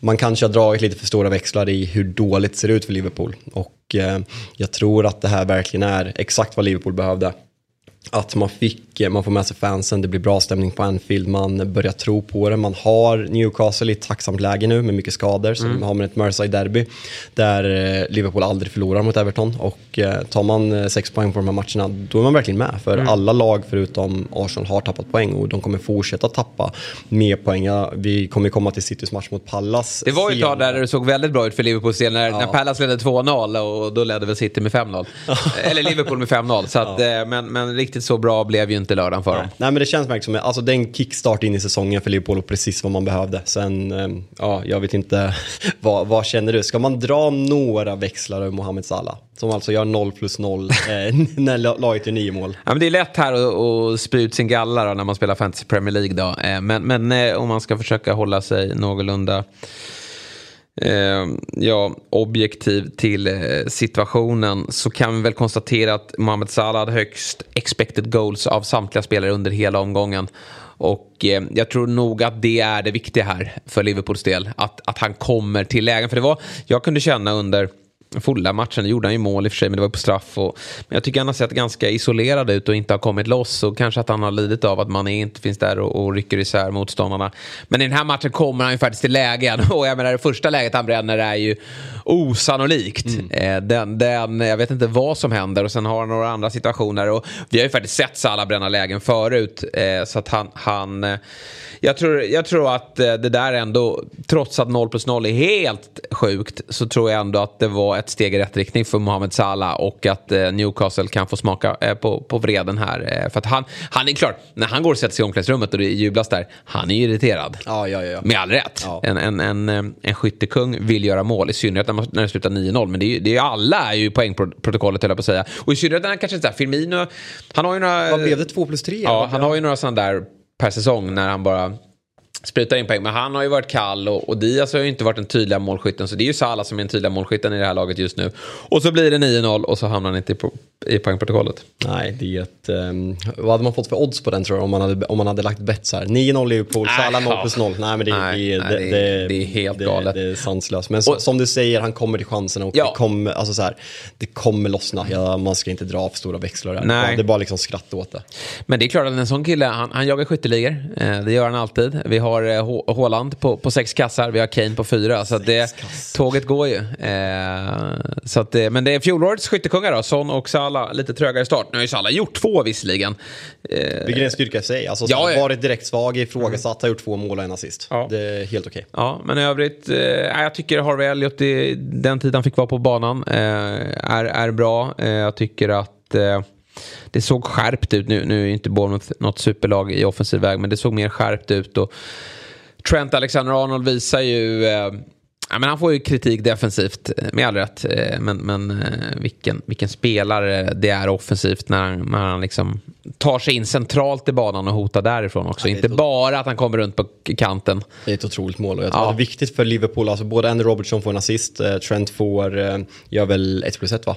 man kanske har dragit lite för stora växlar i hur dåligt det ser ut för Liverpool. Och eh, jag tror att det här verkligen är exakt vad Liverpool behövde att man fick, man får med sig fansen, det blir bra stämning på Anfield, man börjar tro på det. Man har Newcastle i ett tacksamt läge nu med mycket skador, så mm. har man ett Merseyside-derby där eh, Liverpool aldrig förlorar mot Everton. Och eh, tar man eh, sex poäng på de här matcherna, då är man verkligen med. För mm. alla lag förutom Arsenal har tappat poäng och de kommer fortsätta tappa mer poäng. Vi kommer komma till Citys match mot Pallas. Det var ju ett tag där det såg väldigt bra ut för Liverpools del när, ja. när Pallas ledde 2-0 och då ledde väl City med 5-0. <laughs> Eller Liverpool med 5-0. Så att, ja. men, men riktigt så bra blev ju inte lördagen för dem. Nej, men det känns verkligen som alltså, den kickstart in i säsongen för Liverpool och precis vad man behövde. Sen, ehm, ja, jag vet inte, <laughs> vad, vad känner du? Ska man dra några växlar över Mohamed Salah? Som alltså gör 0 plus 0 <laughs> eh, när laget gör nio mål. Ja, men det är lätt här att, att spy ut sin galla då, när man spelar Fantasy Premier League. Då. Eh, men, men eh, om man ska försöka hålla sig någorlunda eh, ja, objektiv till eh, situationen så kan vi väl konstatera att Mohamed Salah hade högst expected goals av samtliga spelare under hela omgången. Och eh, jag tror nog att det är det viktiga här för Liverpools del. Att, att han kommer till lägen. För det var, jag kunde känna under fulla matchen. gjorde han ju mål i och för sig, men det var på straff. Och, men jag tycker han har sett ganska isolerad ut och inte har kommit loss. Och kanske att han har lidit av att man inte finns där och, och rycker isär motståndarna. Men i den här matchen kommer han ju faktiskt till lägen. <laughs> Och jag menar, det första läget han bränner är ju osannolikt. Mm. Eh, den, den, jag vet inte vad som händer. Och sen har han några andra situationer. Och vi har ju faktiskt sett Salah bränna lägen förut. Eh, så att han... han eh, jag tror, jag tror att det där ändå, trots att 0 plus 0 är helt sjukt, så tror jag ändå att det var ett steg i rätt riktning för Mohamed Salah och att eh, Newcastle kan få smaka eh, på, på vreden här. Eh, för att han, han är klart, när han går och sätter sig i omklädningsrummet och det jublas där, han är ju irriterad. Ja, ja, ja. Med all rätt. Ja. En, en, en, en skyttekung vill göra mål, i synnerhet när, man, när det slutar 9-0. Men det är, det är alla är ju poängprotokollet, höll jag på att säga. Och i synnerhet när han kanske inte Firmino, han har ju några... Vad blev det, 2 plus 3? Ja, han har ju några sådana där per säsong när han bara sprutar in pengar. Men han har ju varit kall och, och Diaz har ju inte varit den tydliga målskytten. Så det är ju Salah som är den tydliga målskytten i det här laget just nu. Och så blir det 9-0 och så hamnar han inte i, i poängprotokollet. Nej, det är ett... Um, vad hade man fått för odds på den tror jag om man hade, om man hade lagt bets här? 9-0 Liverpool, äh, Salah 0 plus 0. Nej, men det, nej, det, nej, det, det, är helt det, galet. Det, är sanslöst. Men så, och, som du säger, han kommer till chansen och ja. det, kommer, alltså så här, det kommer lossna. Ja, man ska inte dra för stora växlar där. Nej. Det är bara liksom skratta åt det. Men det är klart att en sån kille, han, han jagar skytteligor. Eh, det gör han alltid. Vi har eh, Haaland på, på sex kassar, vi har Kane på fyra. Så det, tåget går ju. Eh, så att det, men det är fjolårets skyttekungar då, Son och Salah, lite trögare start. Nu har ju Salah gjort två visserligen. Eh, Vilken är styrka i sig. Alltså, ja, ja. varit direkt svag, ifrågasatt, mm. har gjort två mål och en assist. Ja. Det är helt okej. Okay. Ja, men i övrigt, eh, jag tycker Harvey Elliot, i den tid han fick vara på banan, eh, är, är bra. Eh, jag tycker att eh, det såg skärpt ut. Nu, nu är inte Bournemouth något superlag i offensiv väg, men det såg mer skärpt ut. Och Trent Alexander-Arnold visar ju eh, Ja, men han får ju kritik defensivt, eh, med all rätt. Eh, men, men eh, vilken, vilken spelare det är offensivt när han, när han liksom tar sig in centralt i banan och hotar därifrån också. Ja, Inte bara att han kommer runt på kanten. Det är ett otroligt mål och jag tror ja. det är viktigt för Liverpool. Alltså både Andy Robertson får en assist, Trent får, gör väl 1 plus 1 va?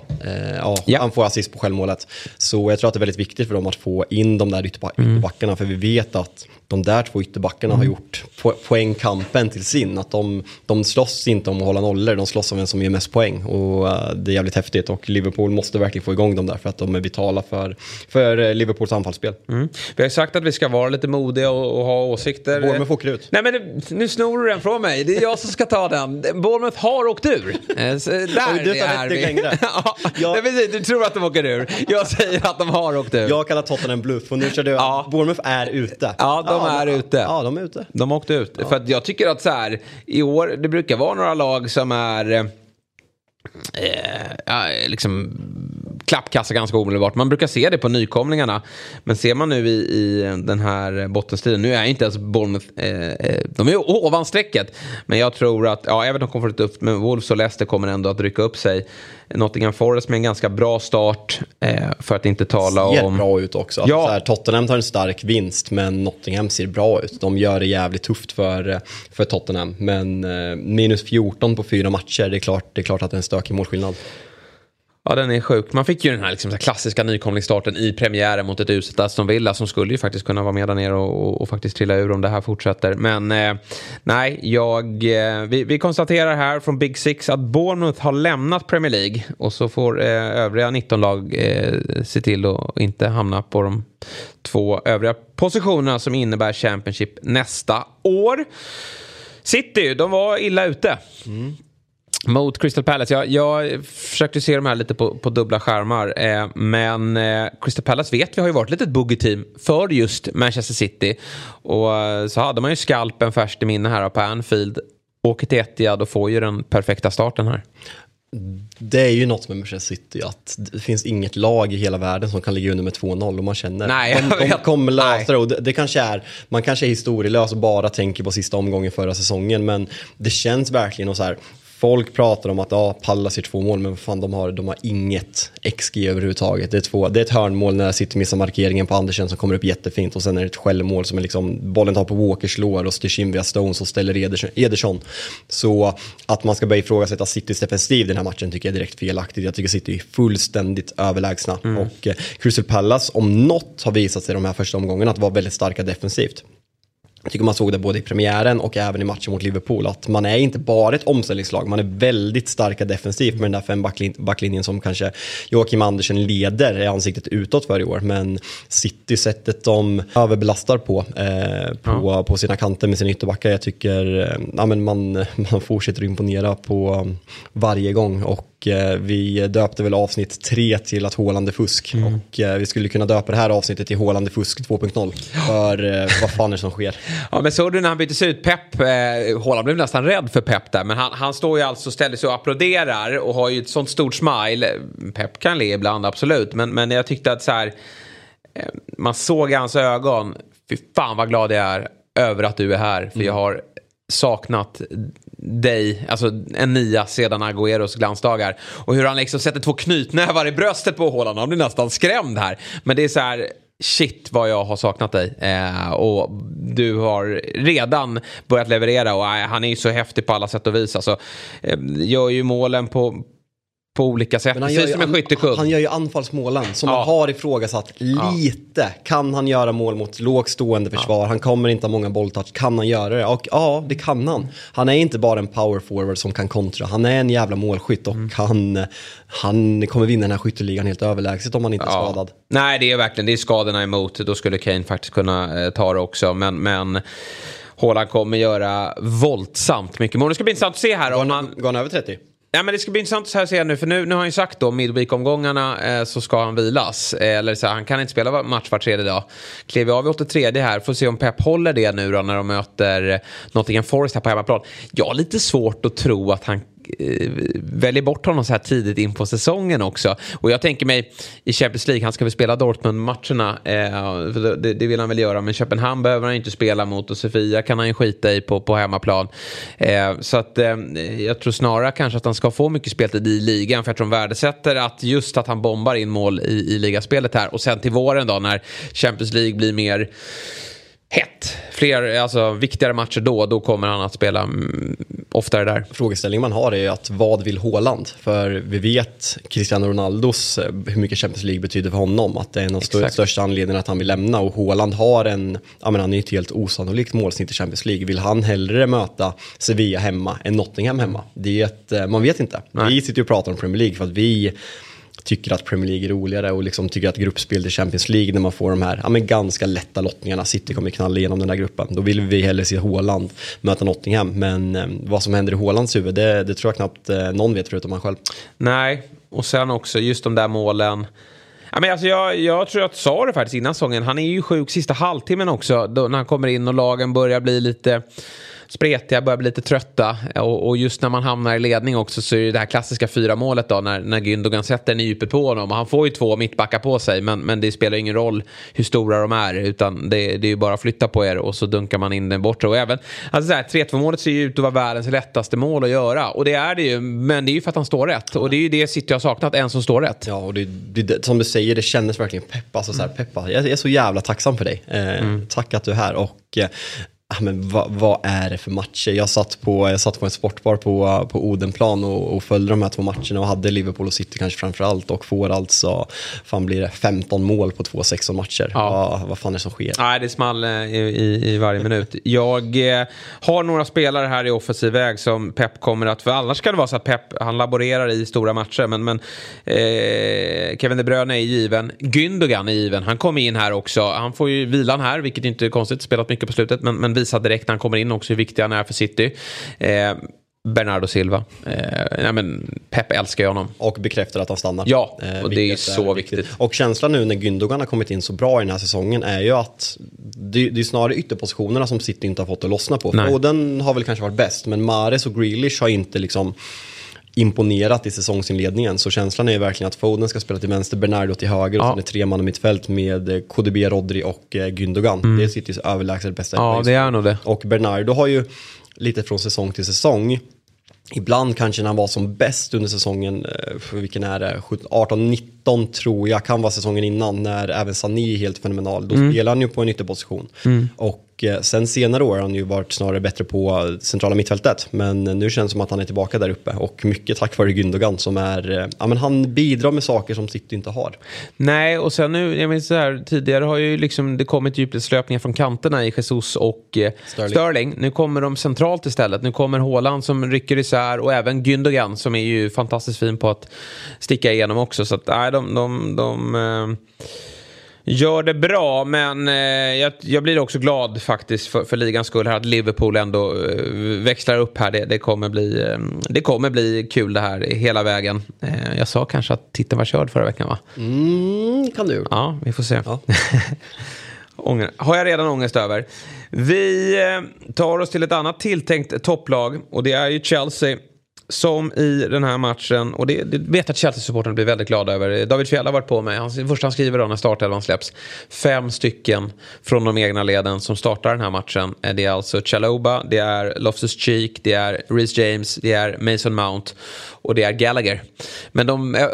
Ja, ja, han får assist på självmålet. Så jag tror att det är väldigt viktigt för dem att få in de där mm. ytterbackarna. För vi vet att de där två ytterbackarna mm. har gjort po poängkampen till sin. Att de, de slåss inte om att hålla nollor, de slåss om vem som ger mest poäng. Och det är jävligt häftigt och Liverpool måste verkligen få igång dem där för att de är vitala för, för uh, Liverpools anfallsspel. Mm. Vi har sagt att vi ska vara lite modiga och, och ha åsikter. Bournemouth åker ut. Nej men nu snor du den från mig, det är jag som ska ta den. Bournemouth har åkt ur. Eh, så där du är vi. Längre. <laughs> ja, jag... Nej, du tror att de åker ur. Jag säger att de har åkt ur. Jag kallar Tottenham bluff och nu kör du ja. Bournemouth är ute. Ja, de är ute. Ja, de är ute. De åkte ut. Ja. För att jag tycker att så här, i år, det brukar vara några lag som är eh, liksom klappkassa ganska omedelbart. Man brukar se det på nykomlingarna. Men ser man nu i, i den här bottenstriden, nu är inte ens Bournemouth, eh, eh de är ovan strecket. Men jag tror att, ja, Everton kommer få upp, men Wolves och Leicester kommer ändå att rycka upp sig. Nottingham Forest med en ganska bra start, eh, för att inte tala om... Ser bra ut också. Ja. Här, Tottenham tar en stark vinst, men Nottingham ser bra ut. De gör det jävligt tufft för, eh, för Tottenham. Men eh, minus 14 på fyra matcher, det är klart, det är klart att det är en stökig målskillnad. Ja, den är sjuk. Man fick ju den här, liksom, klassiska nykomlingsstarten i premiären mot ett uselt Aston Villa som skulle ju faktiskt kunna vara med där nere och, och, och faktiskt trilla ur om det här fortsätter. Men eh, nej, jag, eh, vi, vi, konstaterar här från Big Six att Bournemouth har lämnat Premier League och så får eh, övriga 19 lag eh, se till att inte hamna på de två övriga positionerna som innebär Championship nästa år. City, de var illa ute. Mm. Mot Crystal Palace. Jag, jag försökte se de här lite på, på dubbla skärmar. Eh, men eh, Crystal Palace vet vi har ju varit ett boogie-team för just Manchester City. Och eh, så hade man ju skalpen färskt i minne här på Anfield. Åker till Etihad och får ju den perfekta starten här. Det är ju något med Manchester City att det finns inget lag i hela världen som kan ligga under med 2-0 och man känner Nej, de, de kommer lösa det, det kanske är, man kanske är historielös och bara tänker på sista omgången förra säsongen men det känns verkligen och så här Folk pratar om att ja, Pallas gör två mål, men fan, de, har, de har inget XG överhuvudtaget. Det är, två, det är ett hörnmål när City missar markeringen på Andersen som kommer upp jättefint och sen är det ett självmål som är liksom, bollen tar på Walker, slår och styrs in via Stones och ställer Ederson. Så att man ska börja ifrågasätta Citys defensiv den här matchen tycker jag är direkt felaktigt. Jag tycker City är fullständigt överlägsna. Mm. Och eh, Crystal Palace, om något, har visat sig de här första omgångarna att vara väldigt starka defensivt. Jag tycker man såg det både i premiären och även i matchen mot Liverpool. Att man är inte bara ett omställningslag, man är väldigt starka defensivt med den där fem backlin backlinjen som kanske Joakim Andersen leder i ansiktet utåt för i år. Men City, sättet de överbelastar på, eh, på, ja. på sina kanter med sina ytterbackar, jag tycker eh, ja, men man, <laughs> man fortsätter imponera på varje gång. Och eh, vi döpte väl avsnitt 3 till att Håland är fusk. Mm. Och eh, vi skulle kunna döpa det här avsnittet till Håland är fusk 2.0. För eh, vad fan är det som sker? <laughs> Ja men såg du när han byttes ut? Pep, Håland blev nästan rädd för Pep där. Men han, han står ju alltså, ställer sig och applåderar och har ju ett sånt stort smile. Pep kan le ibland absolut. Men, men jag tyckte att så här, man såg i hans ögon, fy fan vad glad jag är över att du är här. För mm. jag har saknat dig, alltså en nia sedan Agüeros glansdagar. Och hur han liksom sätter två knytnävar i bröstet på Håland. Han blir nästan skrämd här. Men det är så här, shit vad jag har saknat dig. Eh, och du har redan börjat leverera och eh, han är ju så häftig på alla sätt och vis. Alltså, eh, gör ju målen på, på olika sätt. Men han, Precis gör ju, som han gör ju anfallsmålen som ja. man har ifrågasatt lite. Ja. Kan han göra mål mot lågt stående försvar? Ja. Han kommer inte ha många bolltouch. Kan han göra det? Och ja, det kan han. Han är inte bara en power forward som kan kontra. Han är en jävla målskytt och mm. han, han kommer vinna den här skytteligan helt överlägset om han inte är skadad. Nej, det är verkligen det är skadorna emot. Då skulle Kane faktiskt kunna eh, ta det också. Men, men Haaland kommer göra våldsamt mycket mål. Det ska bli intressant att se här om han... Går han över 30? Ja, men det ska bli intressant att se nu, för nu, nu har han ju sagt då midweek-omgångarna eh, så ska han vilas. Eh, eller så han kan inte spela match var tredje dag. Klev av i 83 här, får se om Pep håller det nu då när de möter eh, Nottingham Forest här på hemmaplan. Jag har lite svårt att tro att han väljer bort honom så här tidigt in på säsongen också. Och jag tänker mig i Champions League, han ska väl spela Dortmund-matcherna. Eh, det, det, vill han väl göra, men Köpenhamn behöver han inte spela mot och Sofia kan han ju skita i på, på hemmaplan. Eh, så att eh, jag tror snarare kanske att han ska få mycket speltid i ligan, för jag tror de värdesätter att just att han bombar in mål i, i ligaspelet här. Och sen till våren då när Champions League blir mer hett. Fler, alltså viktigare matcher då, då kommer han att spela mm, oftare där. Frågeställningen man har är att vad vill Håland? För vi vet Cristiano Ronaldos, eh, hur mycket Champions League betyder för honom. Att det är en av de största anledningarna att han vill lämna. Och Håland har en, ja men han är ett helt osannolikt målsnitt i Champions League. Vill han hellre möta Sevilla hemma än Nottingham hemma? Det är ett, eh, man vet inte. Nej. Vi sitter ju och pratar om Premier League för att vi tycker att Premier League är roligare och liksom tycker att gruppspel till Champions League när man får de här ja, men ganska lätta lottningarna. City kommer knalla igenom den här gruppen. Då vill vi hellre se Håland möta Nottingham. Men eh, vad som händer i Hålands huvud, det, det tror jag knappt eh, någon vet förutom han själv. Nej, och sen också just de där målen. Ja, men alltså jag, jag tror jag sa det faktiskt innan säsongen. Han är ju sjuk sista halvtimmen också. Då, när han kommer in och lagen börjar bli lite spretiga, börjar bli lite trötta. Och, och, just när man hamnar i ledning också så är det det här klassiska fyra målet då när, när Gündogan sätter den i djupet på honom. Och han får ju två mittbackar på sig men, men det spelar ingen roll hur stora de är utan det, det är ju bara att flytta på er och så dunkar man in den bortre. Och även, alltså 3-2 målet ser ju ut att vara världens lättaste mål att göra. Och det är det ju, men det är ju för att han står rätt. Och det är ju det City har saknat, en som står rätt. Ja, och det, det, som du säger, det kändes verkligen pepp. Alltså, så här, peppa. Jag är så jävla tacksam för dig. Eh, mm. Tack att du är här. Och eh, men vad, vad, är det för matcher? Jag satt på, jag satt på en sportbar på, på Odenplan och, och följde de här två matcherna och hade Liverpool och City kanske framför allt och får alltså, fan blir det 15 mål på två 16 matcher. Ja. Vad, vad fan är det som sker? Nej, det small eh, i, i, i varje minut. Jag eh, har några spelare här i offensiv väg som Pep kommer att, för annars kan det vara så att Pep, han laborerar i stora matcher, men, men eh, Kevin De Bruyne är given. Gündogan är given, han kommer in här också. Han får ju vilan här, vilket inte är konstigt, spelat mycket på slutet, men, men visar direkt när han kommer in också hur viktig han är för City. Eh, Bernardo Silva. Eh, men Pep älskar ju honom. Och bekräftar att han stannar. Ja, eh, och det är så är viktigt. viktigt. Och känslan nu när Gündogan har kommit in så bra i den här säsongen är ju att det, det är snarare ytterpositionerna som City inte har fått att lossna på. Och den har väl kanske varit bäst, men Mares och Grealish har inte liksom imponerat i säsongsinledningen. Så känslan är verkligen att Foden ska spela till vänster, Bernardo till höger ja. och sen är tre man i mittfält med eh, KDB, Rodri och eh, Gündogan. Mm. Det är Citys överlägset bästa. Ja, det är nog det. Och Bernardo har ju lite från säsong till säsong Ibland kanske när han var som bäst under säsongen, eh, vilken är det, 18-19 tror jag, kan vara säsongen innan, när även Sané är helt fenomenal. Då mm. spelar han ju på en ytterposition. Mm. Och Eh, sen senare år har han ju varit snarare bättre på centrala mittfältet. Men nu känns det som att han är tillbaka där uppe. Och mycket tack vare Gündogan som är, eh, ja men han bidrar med saker som City inte har. Nej, och sen nu, jag minns så här, tidigare har ju liksom det kommit djupledslöpningar från kanterna i Jesus och eh, Sterling. Sterling. Nu kommer de centralt istället. Nu kommer Haaland som rycker isär och även Gündogan som är ju fantastiskt fin på att sticka igenom också. Så att nej, de, de, de, de Gör det bra, men eh, jag, jag, blir också glad faktiskt för, för ligans skull här att Liverpool ändå eh, växlar upp här. Det, det, kommer bli, eh, det kommer bli kul det här hela vägen. Eh, jag sa kanske att titeln var körd förra veckan va? Mm, kan du. Ja, vi får se. Ja. <laughs> Har jag redan ångest över. Vi eh, tar oss till ett annat tilltänkt topplag och det är ju Chelsea. Som i den här matchen, och det, det vet att Chelsea-supportrarna blir väldigt glada över. David Fjäll har varit på mig, han, först han skriver då när startelvan släpps. Fem stycken från de egna leden som startar den här matchen. Eh, det är alltså Chaloba, det är Loftus-Cheek, det är Reece James, det är Mason Mount och det är Gallagher. Men de, eh,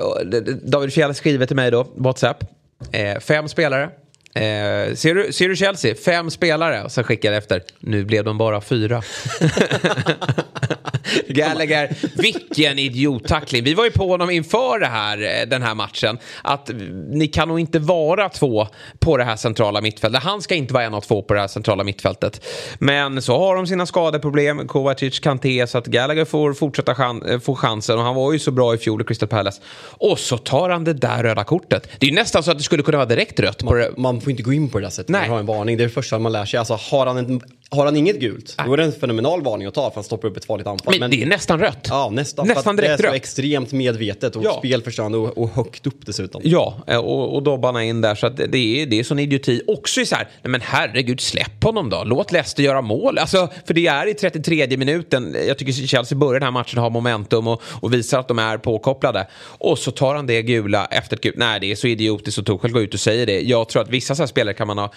David Fjäll skriver till mig då, WhatsApp. Eh, fem spelare, Eh, ser, du, ser du Chelsea? Fem spelare. Och sen skickar efter. Nu blev de bara fyra. <laughs> <laughs> Gallagher, vilken idiottackling. Vi var ju på honom inför det här, eh, den här matchen. Att ni kan nog inte vara två på det här centrala mittfältet. Han ska inte vara en av två på det här centrala mittfältet. Men så har de sina skadeproblem, Kovacic, Kanté, så att Gallagher får fortsätta chan eh, få chansen. Och han var ju så bra i fjol i Crystal Palace. Och så tar han det där röda kortet. Det är ju nästan så att det skulle kunna vara direkt rött. Man, man får inte gå in på det där sättet. Nej. Man har en varning. Det är det första man lär sig. Alltså, har han en har han inget gult, då är det en fenomenal varning att ta för han stoppar upp ett farligt anfall. Men, men det är nästan rött. Ja, nästan. nästan direkt Det är så extremt medvetet och ja. spelförstående och, och högt upp dessutom. Ja, och, och dobbarna in där. Så att det, är, det är sån idioti. Också så här, nej men herregud, släpp honom då. Låt Leicester göra mål. Alltså, för det är i 33 minuten. Jag tycker Chelsea börjar den här matchen ha momentum och, och visar att de är påkopplade. Och så tar han det gula efter ett gult. Nej, det är så idiotiskt och Tuchel går ut och säger det. Jag tror att vissa så här spelare kan man ha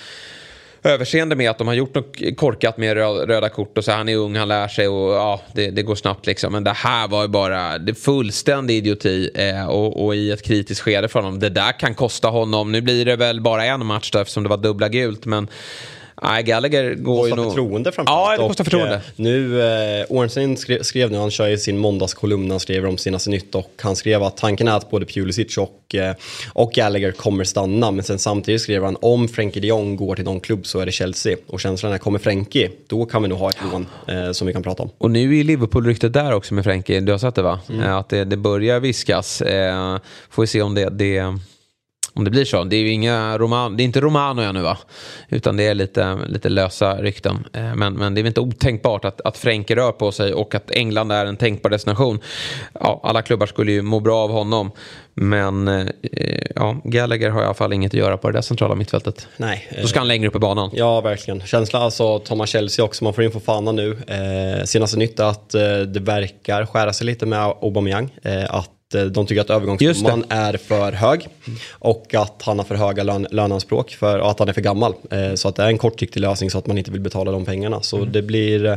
överseende med att de har gjort något korkat med röda kort och så han är ung, han lär sig och ja, det, det går snabbt liksom. Men det här var ju bara det fullständig idioti eh, och, och, i ett kritiskt skede för honom. Det där kan kosta honom, nu blir det väl bara en match då eftersom det var dubbla gult, men Nej, Gallagher går ju nog... förtroende framförallt. Ja, det kostar förtroende. Och, eh, nu, eh, Ornstein skrev, skrev nu, han kör ju sin måndagskolumn, han skriver om senaste nytt och han skrev att tanken är att både Pulisic och, eh, och Gallagher kommer stanna. Men sen samtidigt skrev han om Frenkie de Jong går till någon klubb så är det Chelsea. Och känslan är, kommer Frenkie, då kan vi nog ha ett lån eh, som vi kan prata om. Och nu är Liverpool-ryktet där också med Frenkie, du har sett det va? Mm. Eh, att det, det börjar viskas. Eh, får vi se om det, det om det blir så. Det är ju inga Roman, det är inte Romano ännu va? Utan det är lite, lite lösa rykten. Eh, men, men det är väl inte otänkbart att, att Frenke rör på sig och att England är en tänkbar destination. Ja, alla klubbar skulle ju må bra av honom. Men eh, ja, Gallagher har i alla fall inget att göra på det där centrala mittfältet. Nej. Då ska han längre upp i banan. Ja, verkligen. Känslan alltså, Thomas Chelsea också, man får in för Fana nu. Eh, senaste nytt att eh, det verkar skära sig lite med Aubameyang. Eh, att Eh, de tycker att övergångssumman är för hög och att han har för höga lön, löneanspråk för, och att han är för gammal. Eh, så att det är en kortsiktig lösning så att man inte vill betala de pengarna. Så mm. det blir, eh,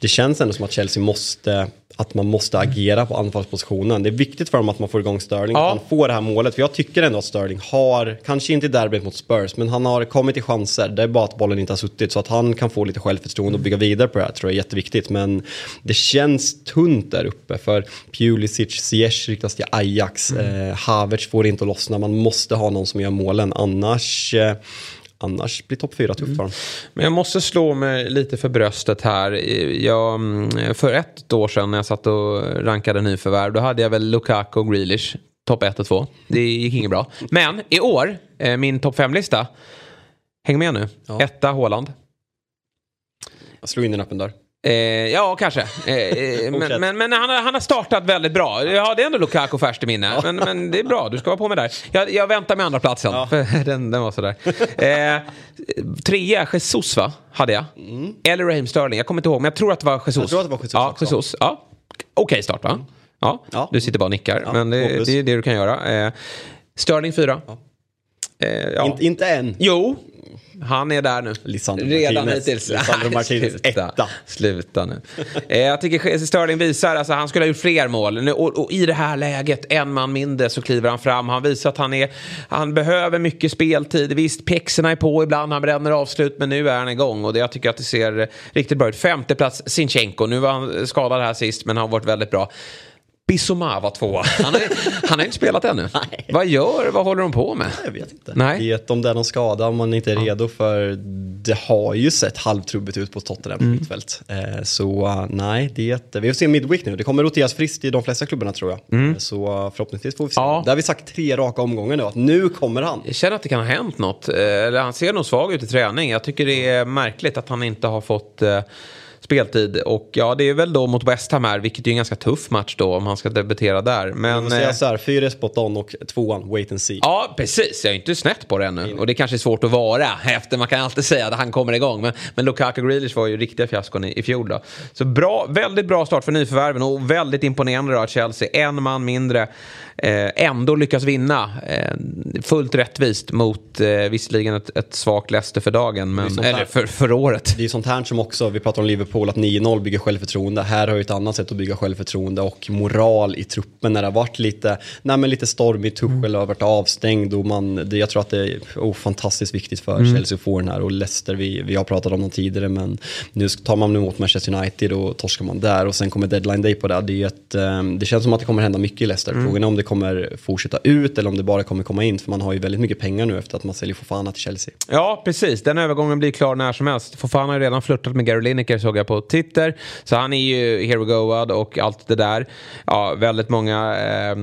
det känns ändå som att Chelsea måste att man måste agera på anfallspositionen. Det är viktigt för dem att man får igång Sterling, ja. att han får det här målet. För jag tycker ändå att Sterling har, kanske inte i derbyt mot Spurs, men han har kommit till chanser. Det är bara att bollen inte har suttit. Så att han kan få lite självförtroende och bygga vidare på det här tror jag är jätteviktigt. Men det känns tunt där uppe för Pulisic, Ziyech riktas till Ajax. Mm. Eh, Havertz får inte att lossna. Man måste ha någon som gör målen. Annars eh, annars blir topp fyra tufft för dem. Mm. Men jag måste slå mig lite för bröstet här. Jag, mm, för ett år sedan när jag satt och rankade nyförvärv då hade jag väl Lukaku och Grealish. Topp 1 och 2. Det gick inget bra. Men i år, eh, min topp 5-lista. Häng med nu. Ja. Etta Håland. Jag slog in en öppen dörr. Eh, ja, kanske. Eh, eh <laughs> men, men, men han, har, han, har startat väldigt bra. Ja, det är ändå Lukaku färskt i minne. Ja. Men, men, det är bra, du ska vara på med där. Jag, jag väntar med andra platsen. Ja. För <laughs> den, den var sådär. Eh, trea, Jesus va? Hade jag. Mm. Eller Raheem Sterling, jag kommer inte ihåg. Men jag tror att det var Jesus. Jag tror att det var Jesus Ja, Jesus. Ja. Okej okay, start va? Mm. Ja. ja. Du sitter bara och nickar. men det, det, är det du kan göra. Eh, Sterling fyra. Eh, In, inte än. Jo, han är där nu. Lisandro Redan Martinez. hittills. Lisandro <laughs> Martinez, etta. Sluta nu. eh, jag tycker Sterling visar, alltså han skulle ha gjort fler mål. Och, och, i det här läget, en man mindre, så kliver han fram. Han visar att han, är, han behöver mycket speltid. Visst, pjäxorna är på ibland, han bränner avslut, men nu är han igång. Och det, jag tycker att det ser riktigt bra ut. Femte plats, Sinchenko. Nu var han skadad här sist, men han har vavarit väldigt bra. Bissoma var tvåa. Han, har inte spelat ännu. <laughs> Vad gör, vad håller de på med? Jag vet inte. Nej. Vet om det är någon skada, om man inte är redo för det har ju sett halvtrubbigt ut på Tottenham mm. mittfält. Eh, så uh, nej, det, vi får se Midweek nu. Det kommer roteras friskt i de flesta klubbarna tror jag. Mm. Så uh, förhoppningsvis får vi se. Ja. Där har vi sagt tre raka omgångar nu, att nu kommer han. Jag känner att det kan ha hänt något. Eller han ser nog svag ut i träning. Jag tycker det är märkligt att han inte har fått speltid. Och ja, det är väl då mot West Ham här, vilket är en ganska tuff match då om han ska debutera där. Men... Jag säga så här, fyra spot on och tvåan, wait and see. Ja, precis. Jag är inte snett på det ännu. Mm. Och det kanske är svårt att vara <laughs> efter, man kan alltid säga att han kommer igång. Men, men Lukaku Grealish var ju riktiga fiaskon i, i fjol då. Så bra, väldigt bra start för nyförvärven och väldigt imponerande då att Chelsea, en man mindre, eh, ändå lyckas vinna. Eh, fullt rättvist mot eh, visserligen ett, ett svagt Leicester för dagen, men, eller för, för året. Det är sånt här som också, vi pratar om Liverpool, att 9-0 bygger självförtroende. Här har ju ett annat sätt att bygga självförtroende och moral i truppen när det har varit lite, nej, men lite stormigt, Tuchel mm. har varit avstängd och man, det, jag tror att det är oh, fantastiskt viktigt för mm. Chelsea att få den här och Leicester, vi, vi har pratat om dem tidigare men nu tar man emot Manchester United och torskar man där och sen kommer deadline day på det. Det, är ett, eh, det känns som att det kommer hända mycket i Leicester. Mm. Frågan är om det kommer fortsätta ut eller om det bara kommer komma in för man har ju väldigt mycket pengar nu efter att man säljer Fofana till Chelsea. Ja, precis. Den övergången blir klar när som helst. Fofana har redan flörtat med Gary Lineker såg jag på Twitter. Så han är ju here we goad och allt det där. Ja, väldigt många eh,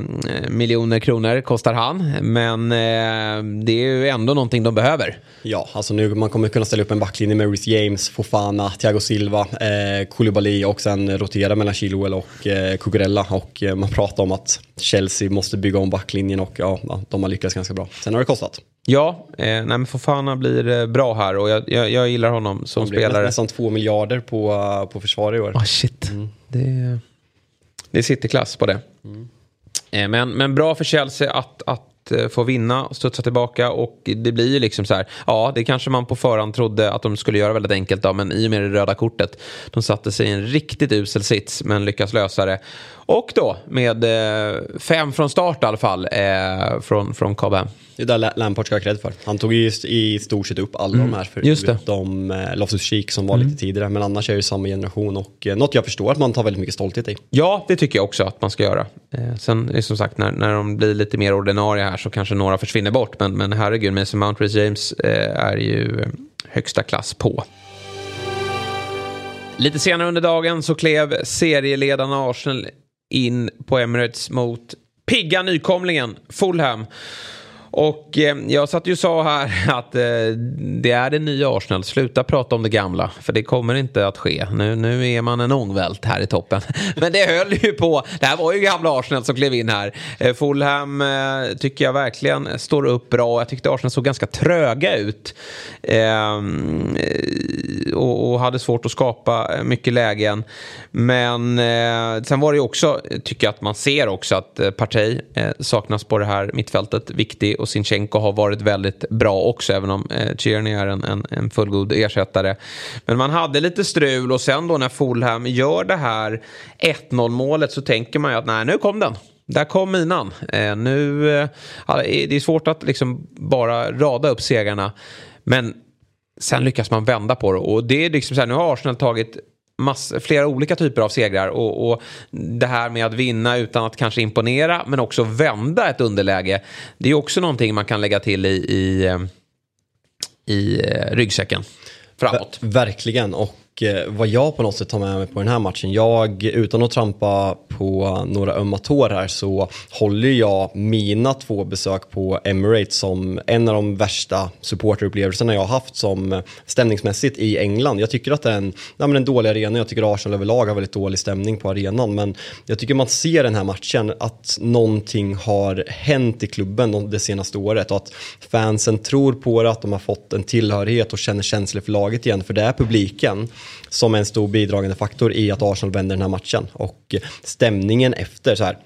miljoner kronor kostar han. Men eh, det är ju ändå någonting de behöver. Ja, alltså nu man kommer kunna ställa upp en backlinje med Rhys James, Fofana, Thiago Silva, eh, Koulibaly och sen rotera mellan Chilwell och eh, Cucurella. Och eh, man pratar om att Chelsea måste bygga om backlinjen och ja, de har lyckats ganska bra. Sen har det kostat. Ja, eh, nej men Fofana blir eh, bra här och jag, jag, jag gillar honom som Han spelare. nästan två miljarder på, uh, på försvar i år. Ah, shit. Mm. Det, det är cityklass på det. Mm. Eh, men, men bra för Chelsea att, att Eh, få vinna och studsa tillbaka och det blir ju liksom så här, ja det kanske man på förhand trodde att de skulle göra väldigt enkelt då, men i och med det röda kortet, de satte sig i en riktigt usel sits men lyckas lösa det. Och då med eh, fem från start i alla fall eh, från, från Cobham. Det är där Lampard ska ha cred för. Han tog ju i stort sett upp alla mm. de här förutom eh, Loftus Cheek som var mm. lite tidigare. Men annars är det samma generation och eh, något jag förstår att man tar väldigt mycket stolthet i. Ja, det tycker jag också att man ska göra. Eh, sen är som sagt när, när de blir lite mer ordinarie här så kanske några försvinner bort. Men, men herregud, Mason Mount, Reece James eh, är ju högsta klass på. Lite senare under dagen så klev serieledarna Arsenal in på Emirates mot pigga nykomlingen Fulham. Och eh, jag satt ju och sa här <laughs> att eh, det är det nya Arsenal. Sluta prata om det gamla. För det kommer inte att ske. Nu, nu är man en ångvält här i toppen. <laughs> Men det höll ju på. Det här var ju gamla Arsenal som klev in här. Eh, Fulham eh, tycker jag verkligen står upp bra. Jag tyckte Arsenal såg ganska tröga ut. Ehm, och, och, hade svårt att skapa eh, mycket lägen. Men eh, sen var det ju också, tycker jag att man ser också att eh, Partey eh, saknas på det här mittfältet. Viktig och Sinchenko har varit väldigt bra också, även om eh, Tierney är en, en, en fullgod ersättare. Men man hade lite strul och sen då när Fulham gör det här 1-0 målet så tänker man ju att nej, nu kom den. Där kom minan. Eh, nu, eh, det är svårt att liksom bara rada upp segrarna. Men sen lyckas man vända på det. Och det är liksom så här, nu har Arsenal tagit mass, flera olika typer av segrar. Och, och, det här med att vinna utan att kanske imponera men också vända ett underläge. Det är också någonting man kan lägga till i, i, eh, i eh, ryggsäcken framåt. Ver verkligen. Och Eh, vad jag på något sätt tar med mig på den här matchen, jag utan att trampa på några ömma tår här så håller jag mina två besök på Emirates som en av de värsta supporterupplevelserna jag har haft som stämningsmässigt i England. Jag tycker att det är en, nej men en dålig arena, jag tycker Arsenal överlag har väldigt dålig stämning på arenan. Men jag tycker man ser den här matchen att någonting har hänt i klubben det senaste året. Och att fansen tror på det, att de har fått en tillhörighet och känner känslor för laget igen. För det är publiken som en stor bidragande faktor i att Arsenal vänder den här matchen. Och stämningen efter så här,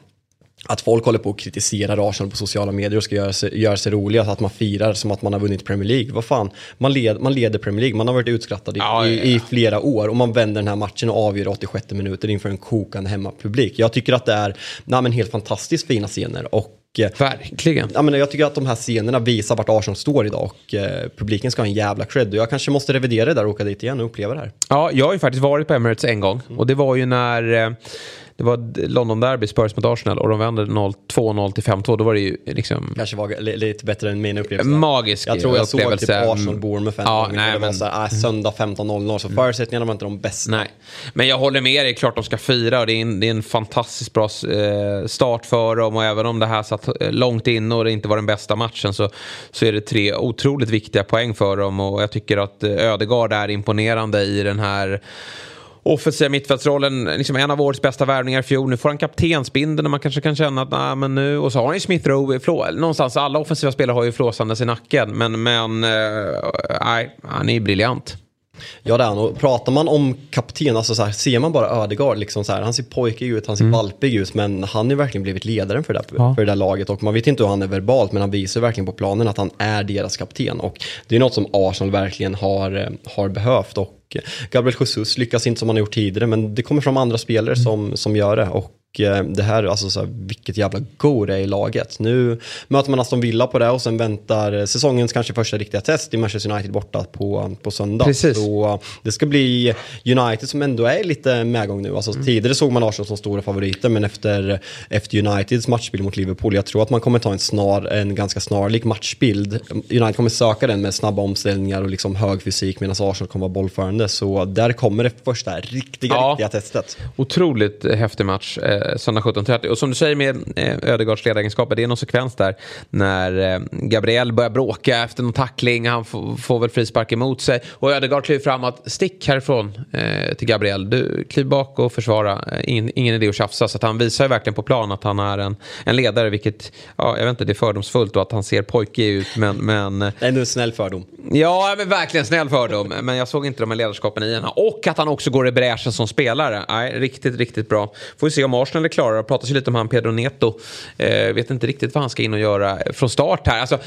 att folk håller på och kritiserar Arsenal på sociala medier och ska göra sig, göra sig roliga, att man firar som att man har vunnit Premier League. Vad fan, man, led, man leder Premier League, man har varit utskrattad i, ja, ja, ja. i, flera år och man vänder den här matchen och avgör 86 minuter inför en kokande hemmapublik. Jag tycker att det är na, men helt fantastiskt fina scener och Verkligen. Ja, men jag tycker att de här scenerna visar vart Arsenal står idag och eh, publiken ska ha en jävla cred. Och jag kanske måste revidera det där och åka dit igen och uppleva det här. Ja, jag har ju faktiskt varit på Emirates en gång och det var ju när eh, det var London Derby, Spurs mot Arsenal och de vände 2-0 till 5-2. Då var det ju liksom... Kanske var lite bättre än min upplevelse. Magisk Jag tror jag upplevelse. såg typ Arsenal Bournemouth en ja, nej, men... så här, äh, söndag 15.00 så förutsättningarna var inte de bästa. Nej, men jag håller med dig. Klart de ska fira och det är en, det är en fantastiskt bra eh, start för dem och även om det här satt eh, långt inne och det inte var den bästa matchen så, så är det tre otroligt viktiga poäng för dem och jag tycker att Ödegard är imponerande i den här offensiva mittfältsrollen, liksom en av årets bästa värvningar i fjol. Nu får han kaptensbindeln och man kanske kan känna att nah, men nu... Och så har han ju Smith Rowe, någonstans, alla offensiva spelare har ju flåsandes i nacken. Men, men, nej, uh, han är ju briljant. Ja det är han. Och pratar man om kapten, alltså så här, ser man bara Ödegaard, liksom så här, han ser pojkig ut, han ser mm. valpig ut, men han har verkligen blivit ledaren för det, där, ja. för det där laget. Och man vet inte hur han är verbalt, men han visar verkligen på planen att han är deras kapten. Och det är något som Arsenal verkligen har, eh, har behövt. Och Gabriel Jesus lyckas inte som han har gjort tidigare, men det kommer fram andra spelare mm. som, som gör det. Och det här, alltså så här, vilket jävla go det är i laget. Nu möter man Aston Villa på det och sen väntar säsongens kanske första riktiga test i Manchester United borta på, på söndag. Precis. Så eh, det ska bli United som ändå är lite medgång nu. Alltså, mm. Tidigare såg man Arsenal som stora favoriter men efter, efter Uniteds matchbild mot Liverpool, jag tror att man kommer ta en, snar, en ganska snarlik matchbild. United kommer söka den med snabba omställningar och liksom hög fysik medan Arsenal kommer vara bollförande. Så där kommer det första riktiga, ja. riktiga testet. Otroligt häftig match. Eh, söndag 17.30. Och som du säger med eh, Ödegaards ledaregenskaper, det är någon sekvens där när eh, Gabriel börjar bråka efter någon tackling. Han får väl frispark emot sig. Och Ödegaard kliver fram att stick härifrån eh, till Gabriel. Du, kliv bak och försvara. Ingen, ingen idé att tjafsa. Så att han visar ju verkligen på plan att han är en, en ledare, vilket, ja, jag vet inte, det är fördomsfullt och att han ser pojkig ut. Men, men... Det är en snäll fördom. Ja, men verkligen snäll fördom. Men jag såg inte de här ledarskapen i henne. Och att han också går i bräschen som spelare. Nej, riktigt, riktigt bra. Får vi se om Arsenal är klara. Det pratas ju lite om han Pedro Neto. Eh, vet inte riktigt vad han ska in och göra från start här. Alltså,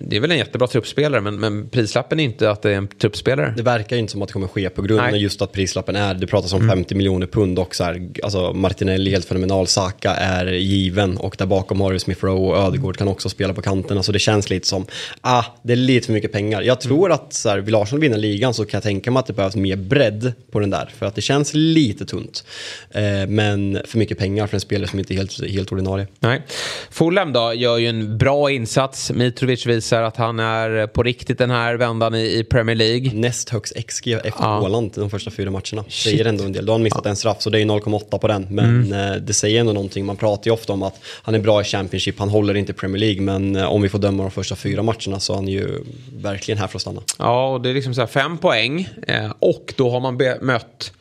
det är väl en jättebra truppspelare, men, men prislappen är inte att det är en truppspelare. Det verkar ju inte som att det kommer ske på grund av just att prislappen är, det pratas om mm. 50 miljoner pund och så här, alltså Martinelli helt fenomenal, Saka är given och där bakom har du Smith Rowe och Ödegård kan också spela på kanten. Alltså det känns lite som, ah, det är lite för mycket pengar. Jag tror mm. att så här, vill Arsenal vinna ligan så kan jag tänka mig att det behövs mer bredd på den där, för att det känns lite tunt. Eh, men för mycket pengar för en spelare som inte är helt, helt ordinarie. Nej. Fulham då gör ju en bra insats. Mitrovic visar att han är på riktigt den här vändan i, i Premier League. Näst högst XG efter ja. Åland de första fyra matcherna. Shit. Säger ändå en del. Då har han missat ja. en straff så det är 0,8 på den. Men mm. Eh, det säger ändå någonting. Man pratar ju ofta om att han är bra i Championship, han håller inte i Premier League. Men eh, om vi får döma de första fyra matcherna så är han ju verkligen här för att stanna. Ja, och det är liksom så här fem poäng. Eh, och då har man mött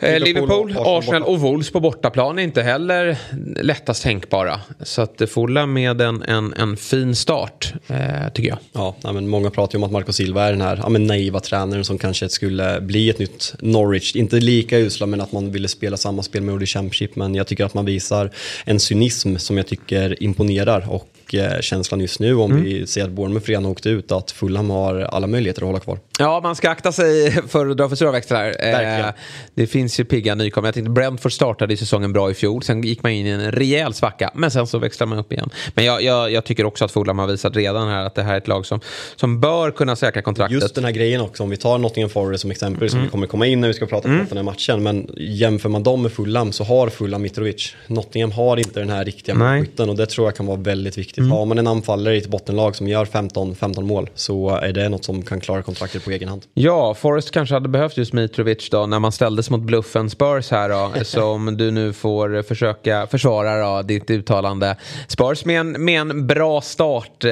Liverpool, Liverpool Arsenal och Wolves på bortaplan är inte heller lättast tänkbara. Så att Fulham med en, en, en fin start, eh, tycker jag. Ja, men många pratar ju om att Marco Silva är den här ja, men naiva tränaren som kanske skulle bli ett nytt Norwich. Inte lika usla, men att man ville spela samma spel med i Championship. Men jag tycker att man visar en cynism som jag tycker imponerar. Och Eh, känslan just nu om mm. vi ser att Bournemouth redan åkt ut att Fulham har alla möjligheter att hålla kvar. Ja, man ska akta sig för att dra för stora växlar. Eh, det finns ju pigga nykomlingar. Jag tänkte Brentford startade i säsongen bra i fjol. Sen gick man in i en rejäl svacka, men sen så växlar man upp igen. Men jag, jag, jag tycker också att Fulham har visat redan här att det här är ett lag som, som bör kunna säkra kontraktet. Just den här grejen också, om vi tar Nottingham Forest som exempel, mm. som vi kommer komma in när vi ska prata om mm. den här matchen. Men jämför man dem med Fulham så har Fulham Mitrovic. Nottingham har inte den här riktiga målskytten och det tror jag kan vara väldigt viktigt. Mm. Har man en anfall anfallare i ett bottenlag som gör 15, 15 mål så är det något som kan klara kontraktet på egen hand. Ja, Forrest kanske hade behövt just Mitrovic då när man ställdes mot bluffen Spurs här då. <laughs> som du nu får försöka försvara då, ditt uttalande. Spurs med en, med en bra start eh,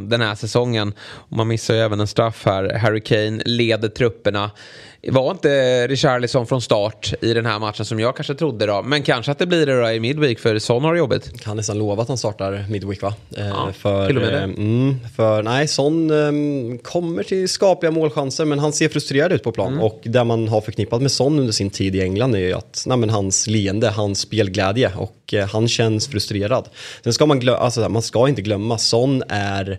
den här säsongen. Man missar ju även en straff här. Harry Kane leder trupperna. Var inte Richarlison från start i den här matchen som jag kanske trodde då. Men kanske att det blir det då i Midweek för Son har det jobbigt. Kan nästan lova att han startar Midweek va? Eh, ja, för, till och med det. Eh, mm, för nej, Son eh, kommer till skapliga målchanser men han ser frustrerad ut på plan. Mm. Och det man har förknippat med Son under sin tid i England är ju att nej, men hans leende, hans spelglädje och eh, han känns frustrerad. Sen ska man, glömma, alltså, man ska inte glömma, Son är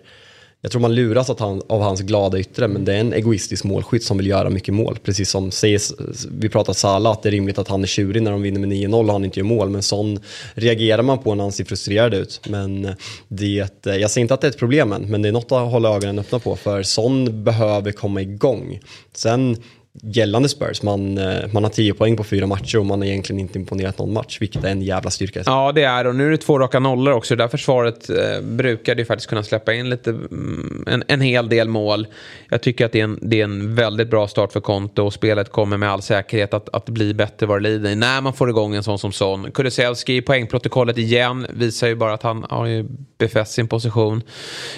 jag tror man luras att han, av hans glada yttre, men det är en egoistisk målskytt som vill göra mycket mål. Precis som CS, vi pratar Salah, att det är rimligt att han är tjurig när de vinner med 9-0 och han inte gör mål. Men sån reagerar man på när han ser frustrerad ut. Men det, jag säger inte att det är ett problem än, men det är något att hålla ögonen öppna på. För sån behöver komma igång. Sen gällande Spurs. Man, eh, man har 10 poäng på fyra matcher och man har egentligen inte imponerat någon match, vilket är en jävla styrka. Ja, det är och nu är det två raka nollor också. Det där försvaret eh, brukade ju faktiskt kunna släppa in lite, mm, en, en hel del mål. Jag tycker att det är, en, det är en väldigt bra start för Konto och spelet kommer med all säkerhet att, att bli bättre vad det lider när man får igång en sån som Son. Kulusevski i poängprotokollet igen visar ju bara att han har ju befäst sin position.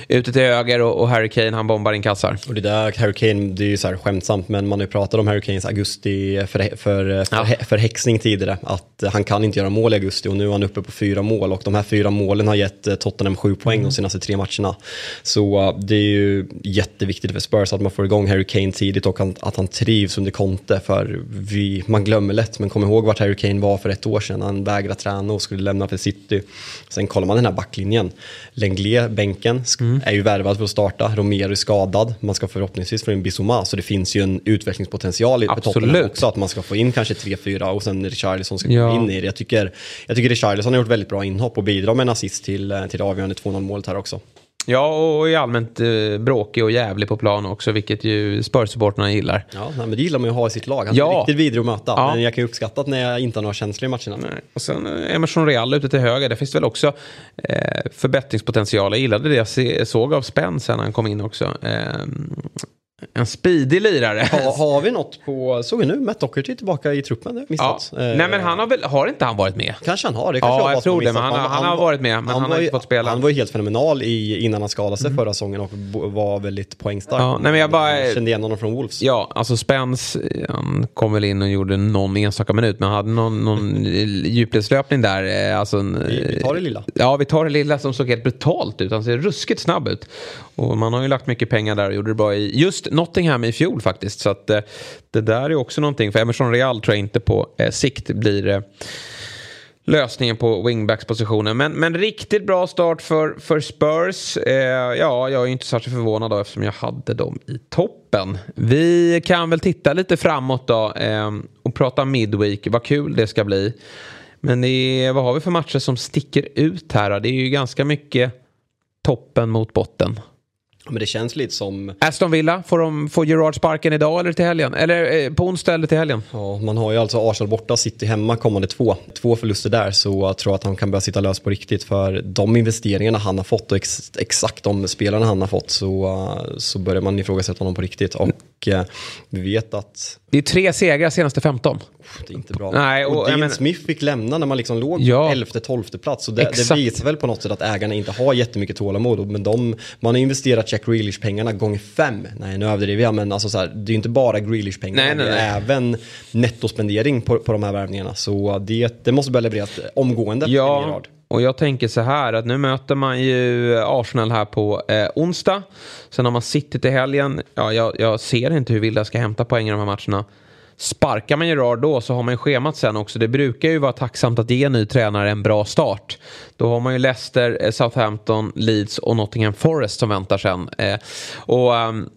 Ute till höger och, och Harry Kane han bombar in kassar. Och det där Harry Kane, det är ju så här skämtsamt men man har ju pratat om Harry Kanes augusti för, för, för, för häxning tidigare. Att han kan inte göra mål i augusti och nu är han uppe på fyra mål och de här fyra målen har gett eh, Tottenham sju poäng mm. de senaste tre matcherna. Så uh, det är ju jätteviktigt för Spurs att man får igång Harry Kane tidigt och att han trivs under Conte för vi, man glömmer lätt men kom ihåg vart Harry Kane var för ett år sedan. Han vägrade träna och skulle lämna för City. Sen kollar man den här backlinjen. Lenglet, bänken, mm. är ju värvad för att starta. Romero är skadad. Man ska förhoppningsvis få in Bissoma så det finns ju en utvecklingspotential i Tottenham också. Att man ska få in kanske 3-4 och sen Richarlison ska ja. in i det. Jag tycker, jag tycker Richarlison har gjort väldigt bra inhopp och bidrar med en assist till, eh, till det avgörande 2-0 målet här också. Ja, och är allmänt eh, bråkig och jävlig på plan också, vilket ju Spurs-supportrarna gillar. Ja, nej, men det gillar man ju att ha i sitt lag. Han är ja. riktigt vidrig att möta. Ja. Men jag kan ju uppskatta när jag inte har några känslor i matcherna. Nej. Och sen eh, Emerson Real ute till höger, där finns det väl också eh, förbättringspotential. Jag gillade det jag såg av Spence när han kom in också. Eh, en speedig lirare. Ha, har vi något på, såg vi nu, Matt Docherty tillbaka i truppen? Ja. Eh, Nej men han har väl, har inte han varit med? Kanske han har, det kanske Ja, jag, jag tror det, men han, han, han, har varit med, men han, han har inte fått spela. Han var ju helt fenomenal i, innan han skadade sig mm. förra säsongen och var väldigt poängstark. Ja, nej, men jag bara, jag kände igen honom från Wolves. Ja, alltså Spence, han kom väl in och gjorde någon enstaka minut, men han hade någon, någon <laughs> djupledslöpning där. Eh, alltså vi, vi tar det lilla. Ja, vi tar det lilla som såg helt brutalt ut. Han ser ruskigt snabb ut. Och man har ju lagt mycket pengar där och gjorde det bra i just Nottingham i fjol faktiskt. Så att, eh, det där är också någonting. För Emerson Real tror jag inte på eh, sikt blir eh, lösningen på wingbackspositionen. Men, men riktigt bra start för, för Spurs. Eh, ja, jag är inte särskilt förvånad då eftersom jag hade dem i toppen. Vi kan väl titta lite framåt då eh, och prata midweek. Vad kul det ska bli. Men är, vad har vi för matcher som sticker ut här? Det är ju ganska mycket toppen mot botten. Men det känns lite som... Aston Villa, får, de, får Gerard sparken idag eller till helgen? Eller eh, på onsdag eller till helgen? Ja, man har ju alltså Arsenal borta, City hemma kommande två. Två förluster där så jag tror att han kan börja sitta lös på riktigt. För de investeringarna han har fått och ex, exakt de spelarna han har fått så, så börjar man ifrågasätta honom på riktigt. Och eh, vi vet att... Det är tre segrar senaste 15. Det är inte bra. Nej, och, och Dean men... Smith fick lämna när man liksom låg ja. 11-12 plats. Och det, det visar väl på något sätt att ägarna inte har jättemycket tålamod. Men de, man har investerat Jack Grealish-pengarna gånger fem. Nej, nu överdriver jag, men alltså så här, det är ju inte bara Grealish-pengarna. Det är även nettospendering på, på de här värvningarna. Så det, det måste börja levereras omgående. Ja. Och jag tänker så här att nu möter man ju Arsenal här på eh, onsdag. Sen har man City till helgen. Ja, jag, jag ser inte hur Vilda ska hämta poäng i de här matcherna. Sparkar man Gerard då så har man ju schemat sen också. Det brukar ju vara tacksamt att ge en ny tränare en bra start. Då har man ju Leicester, eh, Southampton, Leeds och Nottingham Forest som väntar sen. Eh, och um,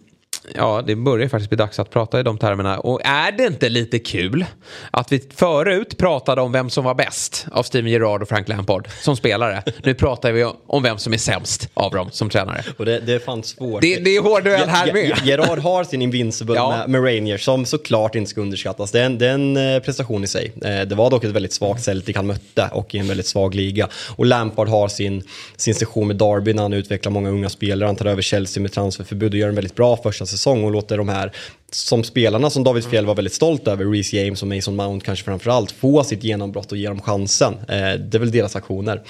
ja, det börjar faktiskt bli dags att prata i de termerna. Och är det inte lite kul att vi förut pratade om vem som var bäst av Steven Gerrard och Frank Lampard som spelare. Nu pratar vi om vem som är sämst av dem som tränare. Och det, det är fan svårt. Det, det är hård duell här med. Gerrard har sin Invincible ja. med, med Rangers som såklart inte ska underskattas. Det är, en, det är en eh, prestation i sig. Eh, det var dock ett väldigt svagt Celtic han mötte och i en väldigt svag liga. Och Lampard har sin, sin session med Derby när han utvecklar många unga spelare. Han tar över Chelsea med transferförbud och gör en väldigt bra första säsong och låter de här som spelarna som David Fjell var väldigt stolt över, Reece James och Mason Mount kanske framförallt, få sitt genombrott och ge dem chansen. Eh, det är väl deras aktioner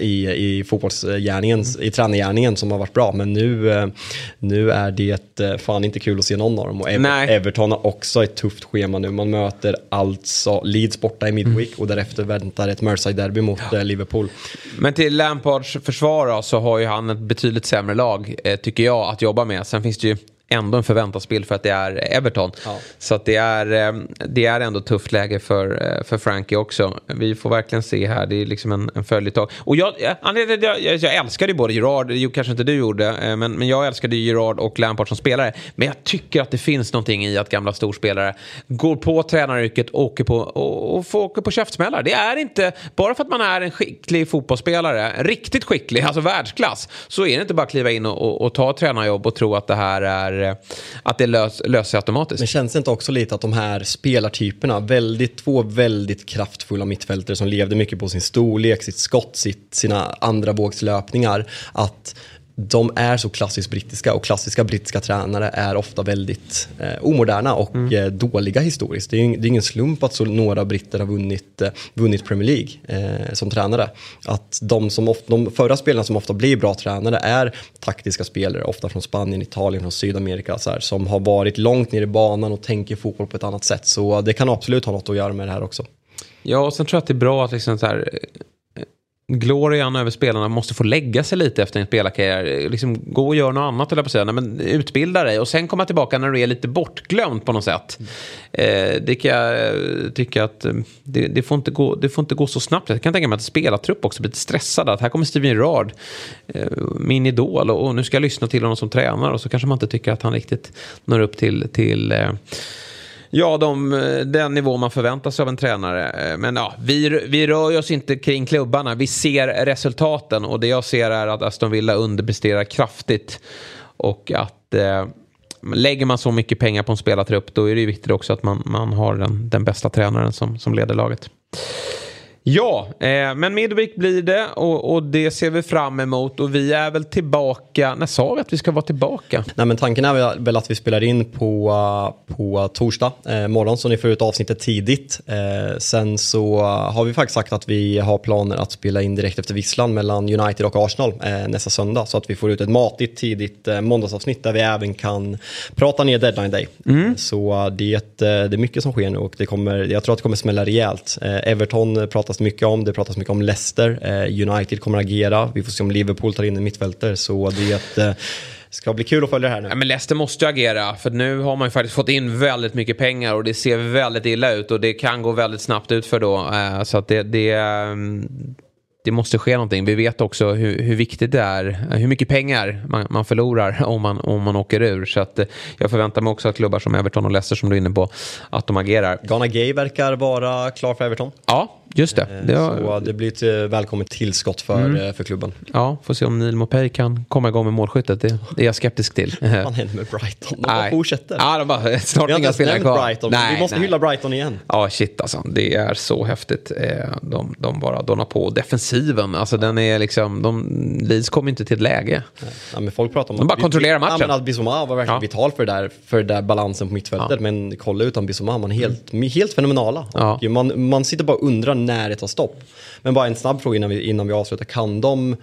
i, i fotbollsgärningen, mm. i tränargärningen som har varit bra. Men nu, eh, nu är det eh, fan inte kul att se någon av dem. Och Ever Everton har också ett tufft schema nu. Man möter alltså Leeds borta i Midweek mm. och därefter väntar ett Merseyside-derby mot ja. Liverpool. Men till Lampards försvar så har ju han ett betydligt sämre lag, tycker jag, att jobba med. Sen finns det ju ändå en förväntansbild för att det är Everton. Ja. Så att det, är, eh, det är ändå tufft läge för, eh, för Frankie också. Vi får verkligen se här, det är liksom en, en följetag. Och jag, jag, jag, jag älskade ju både Gerard, jo kanske inte du gjorde, eh, men, men jag älskade ju Gerard och Lampard som spelare. Men jag tycker att det finns någonting i att gamla storspelare går på tränaryrket och åker på, och, och får åka på käftsmällar. Det är inte, bara för att man är en skicklig fotbollsspelare, riktigt skicklig, alltså världsklass, så är det inte bara att kliva in och, och, och ta tränarjobb och tro att det här är är, att det lös, löser sig automatiskt. Men känns det inte också lite att de här spelartyperna, väldigt, två väldigt kraftfulla mittfältare som levde mycket på sin storlek, sitt skott, sitt, sina andra vågslöpningar, att de är så klassiskt brittiska och klassiska brittiska tränare är ofta väldigt eh, omoderna och mm. eh, dåliga historiskt. Det är, det är, ingen slump att så några britter har vunnit, eh, vunnit Premier League eh, som tränare. Att de, som ofta, de förra spelarna som ofta blir bra tränare är taktiska spelare, ofta från Spanien, Italien, från Sydamerika, så här, som har varit långt ner i banan och tänker fotboll på ett annat sätt. Så det kan absolut ha något att göra med det här också. Ja, och sen tror jag att det är bra att liksom så här, glorian över spelarna måste få lägga sig lite efter en spelarkarriär. Liksom, gå och gör något annat, eller på säga. Nej, men utbilda dig och sen komma tillbaka när du är lite bortglömd på något sätt. Eh, det kan jag eh, tycka att eh, det, det, får inte gå, det får inte gå så snabbt. Jag kan tänka mig att spelartrupp också blir lite stressade. Att här kommer Steven Gerrard, eh, min idol, och, och, nu ska jag lyssna till honom som tränare. Och så kanske man inte tycker att han riktigt når upp till, till eh, Ja, de, eh, den nivå man förväntar sig av en tränare. Eh, men ja, vi, vi rör oss inte kring klubbarna. Vi ser resultaten och det jag ser är att Aston Villa underpresterar kraftigt. Och att eh, lägger man så mycket pengar på en spelartrupp då är det viktigt också att man, man har den, den bästa tränaren som, som leder laget. Ja, eh, men Midweek blir det och, och, det ser vi fram emot och vi är väl tillbaka. När sa vi att vi ska vara tillbaka? Nej, men tanken är väl att vi spelar in på, på torsdag eh, morgon så ni får ut avsnittet tidigt. Eh, sen så har vi faktiskt sagt att vi har planer att spela in direkt efter visslan mellan United och Arsenal eh, nästa söndag så att vi får ut ett matigt tidigt eh, måndagsavsnitt där vi även kan prata ner deadline day. Mm. Så det, eh, det är mycket som sker nu och det kommer, jag tror att det kommer smälla rejält. Everton pratar pratas mycket om. Det pratas mycket om Leicester. Eh, United kommer att agera. Vi får se om Liverpool tar in en mittfältare. Så det eh, ska bli kul att följa det här nu. Ja, men Leicester måste ju agera. För nu har man ju faktiskt fått in väldigt mycket pengar och det ser väldigt illa ut. Och det kan gå väldigt snabbt ut för då. Eh, så att det, det mm, det måste ske någonting. Vi vet också hur, hur viktigt det är, hur mycket pengar man, man, förlorar <laughs> om man, om man åker ur. Så att, jag förväntar mig också att klubbar som Everton och Leicester som du är inne på, att de agerar. Ghana Gay verkar vara klar för Everton. Ja, just det. Eh, det har... Så det blir ett eh, välkommet tillskott för, mm. för klubben. Ja, får se om Neil Mopay kan komma igång med målskyttet. Det, är jag skeptisk till. <laughs> Vad händer med Brighton? De bara fortsätter. Ja, de bara, snart inga spelare kvar. Brighton, nej, vi måste nej. hylla Brighton igen. Ja, shit alltså. Det är så häftigt. De, de bara donar på. Defensiven, alltså den är liksom, de, Leeds kommer inte till ett läge. Ja, men folk pratar om de bara kontrollerar matchen. Ja, men att Bissoma var verkligen ja. vital för, det där, för den där balansen på mittfältet. Ja. Men kolla utan Bissoma, man är helt, mm. helt fenomenala. Ja. Man, man sitter bara och undrar när det tar stopp. Men bara en snabb fråga innan vi, innan vi avslutar. Kan de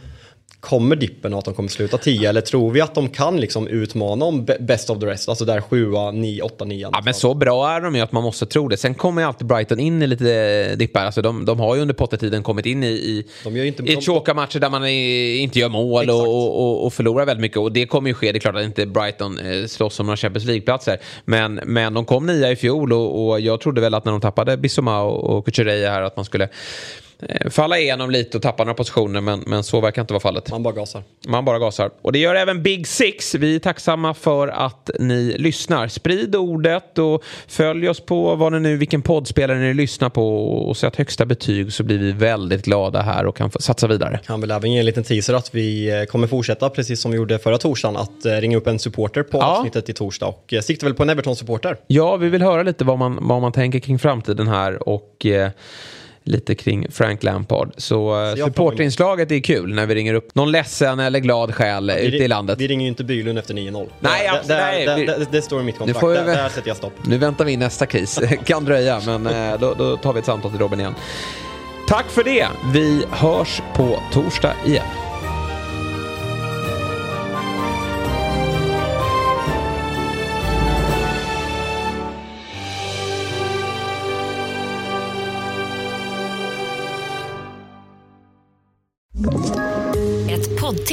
Kommer dippen och att de kommer sluta 10 eller tror vi att de kan liksom utmana om best of the rest? Alltså där 7, 9, 8, 9. Ja men så bra är de ju att man måste tro det. Sen kommer ju alltid Brighton in i lite dippar. Alltså de, de har ju under Potter-tiden kommit in i, i, inte, i tråkiga matcher där man inte gör mål och, och, och, förlorar väldigt mycket. Och det kommer ju ske. Det är klart att inte Brighton eh, slåss om några Champions League-platser. Men, men de kom nia i fjol och, och jag trodde väl att när de tappade Bissoma och, och Kuchereya här att man skulle falla igenom lite och tappa några positioner men, men så verkar inte vara fallet. Man bara gasar. Man bara gasar. Och det gör även Big Six. Vi är tacksamma för att ni lyssnar. Sprid ordet och följ oss på vad ni nu, vilken poddspelare ni lyssnar på och sätt högsta betyg så blir vi väldigt glada här och kan satsa vidare. Kan väl även ge en liten teaser att vi eh, kommer fortsätta precis som vi gjorde förra torsdagen att eh, ringa upp en supporter på ja. avsnittet i torsdag och siktar väl på en Everton-supporter. Ja, vi vill höra lite vad man, vad man tänker kring framtiden här och eh, lite kring Frank Lampard. Så, eh, så supportinslaget är kul när vi ringer upp någon ledsen eller glad själ ja, ute i landet. Vi ringer ju inte Bylund efter 9-0. Nej, absolut, nej. Det, det, det, det, står i mitt kontrakt. Vi, där, där sätter jag stopp. Nu väntar vi in nästa kris. <laughs> kan dröja, men eh, då, då tar vi ett samtal till Robin igen. Tack för det. Vi hörs på torsdag igen.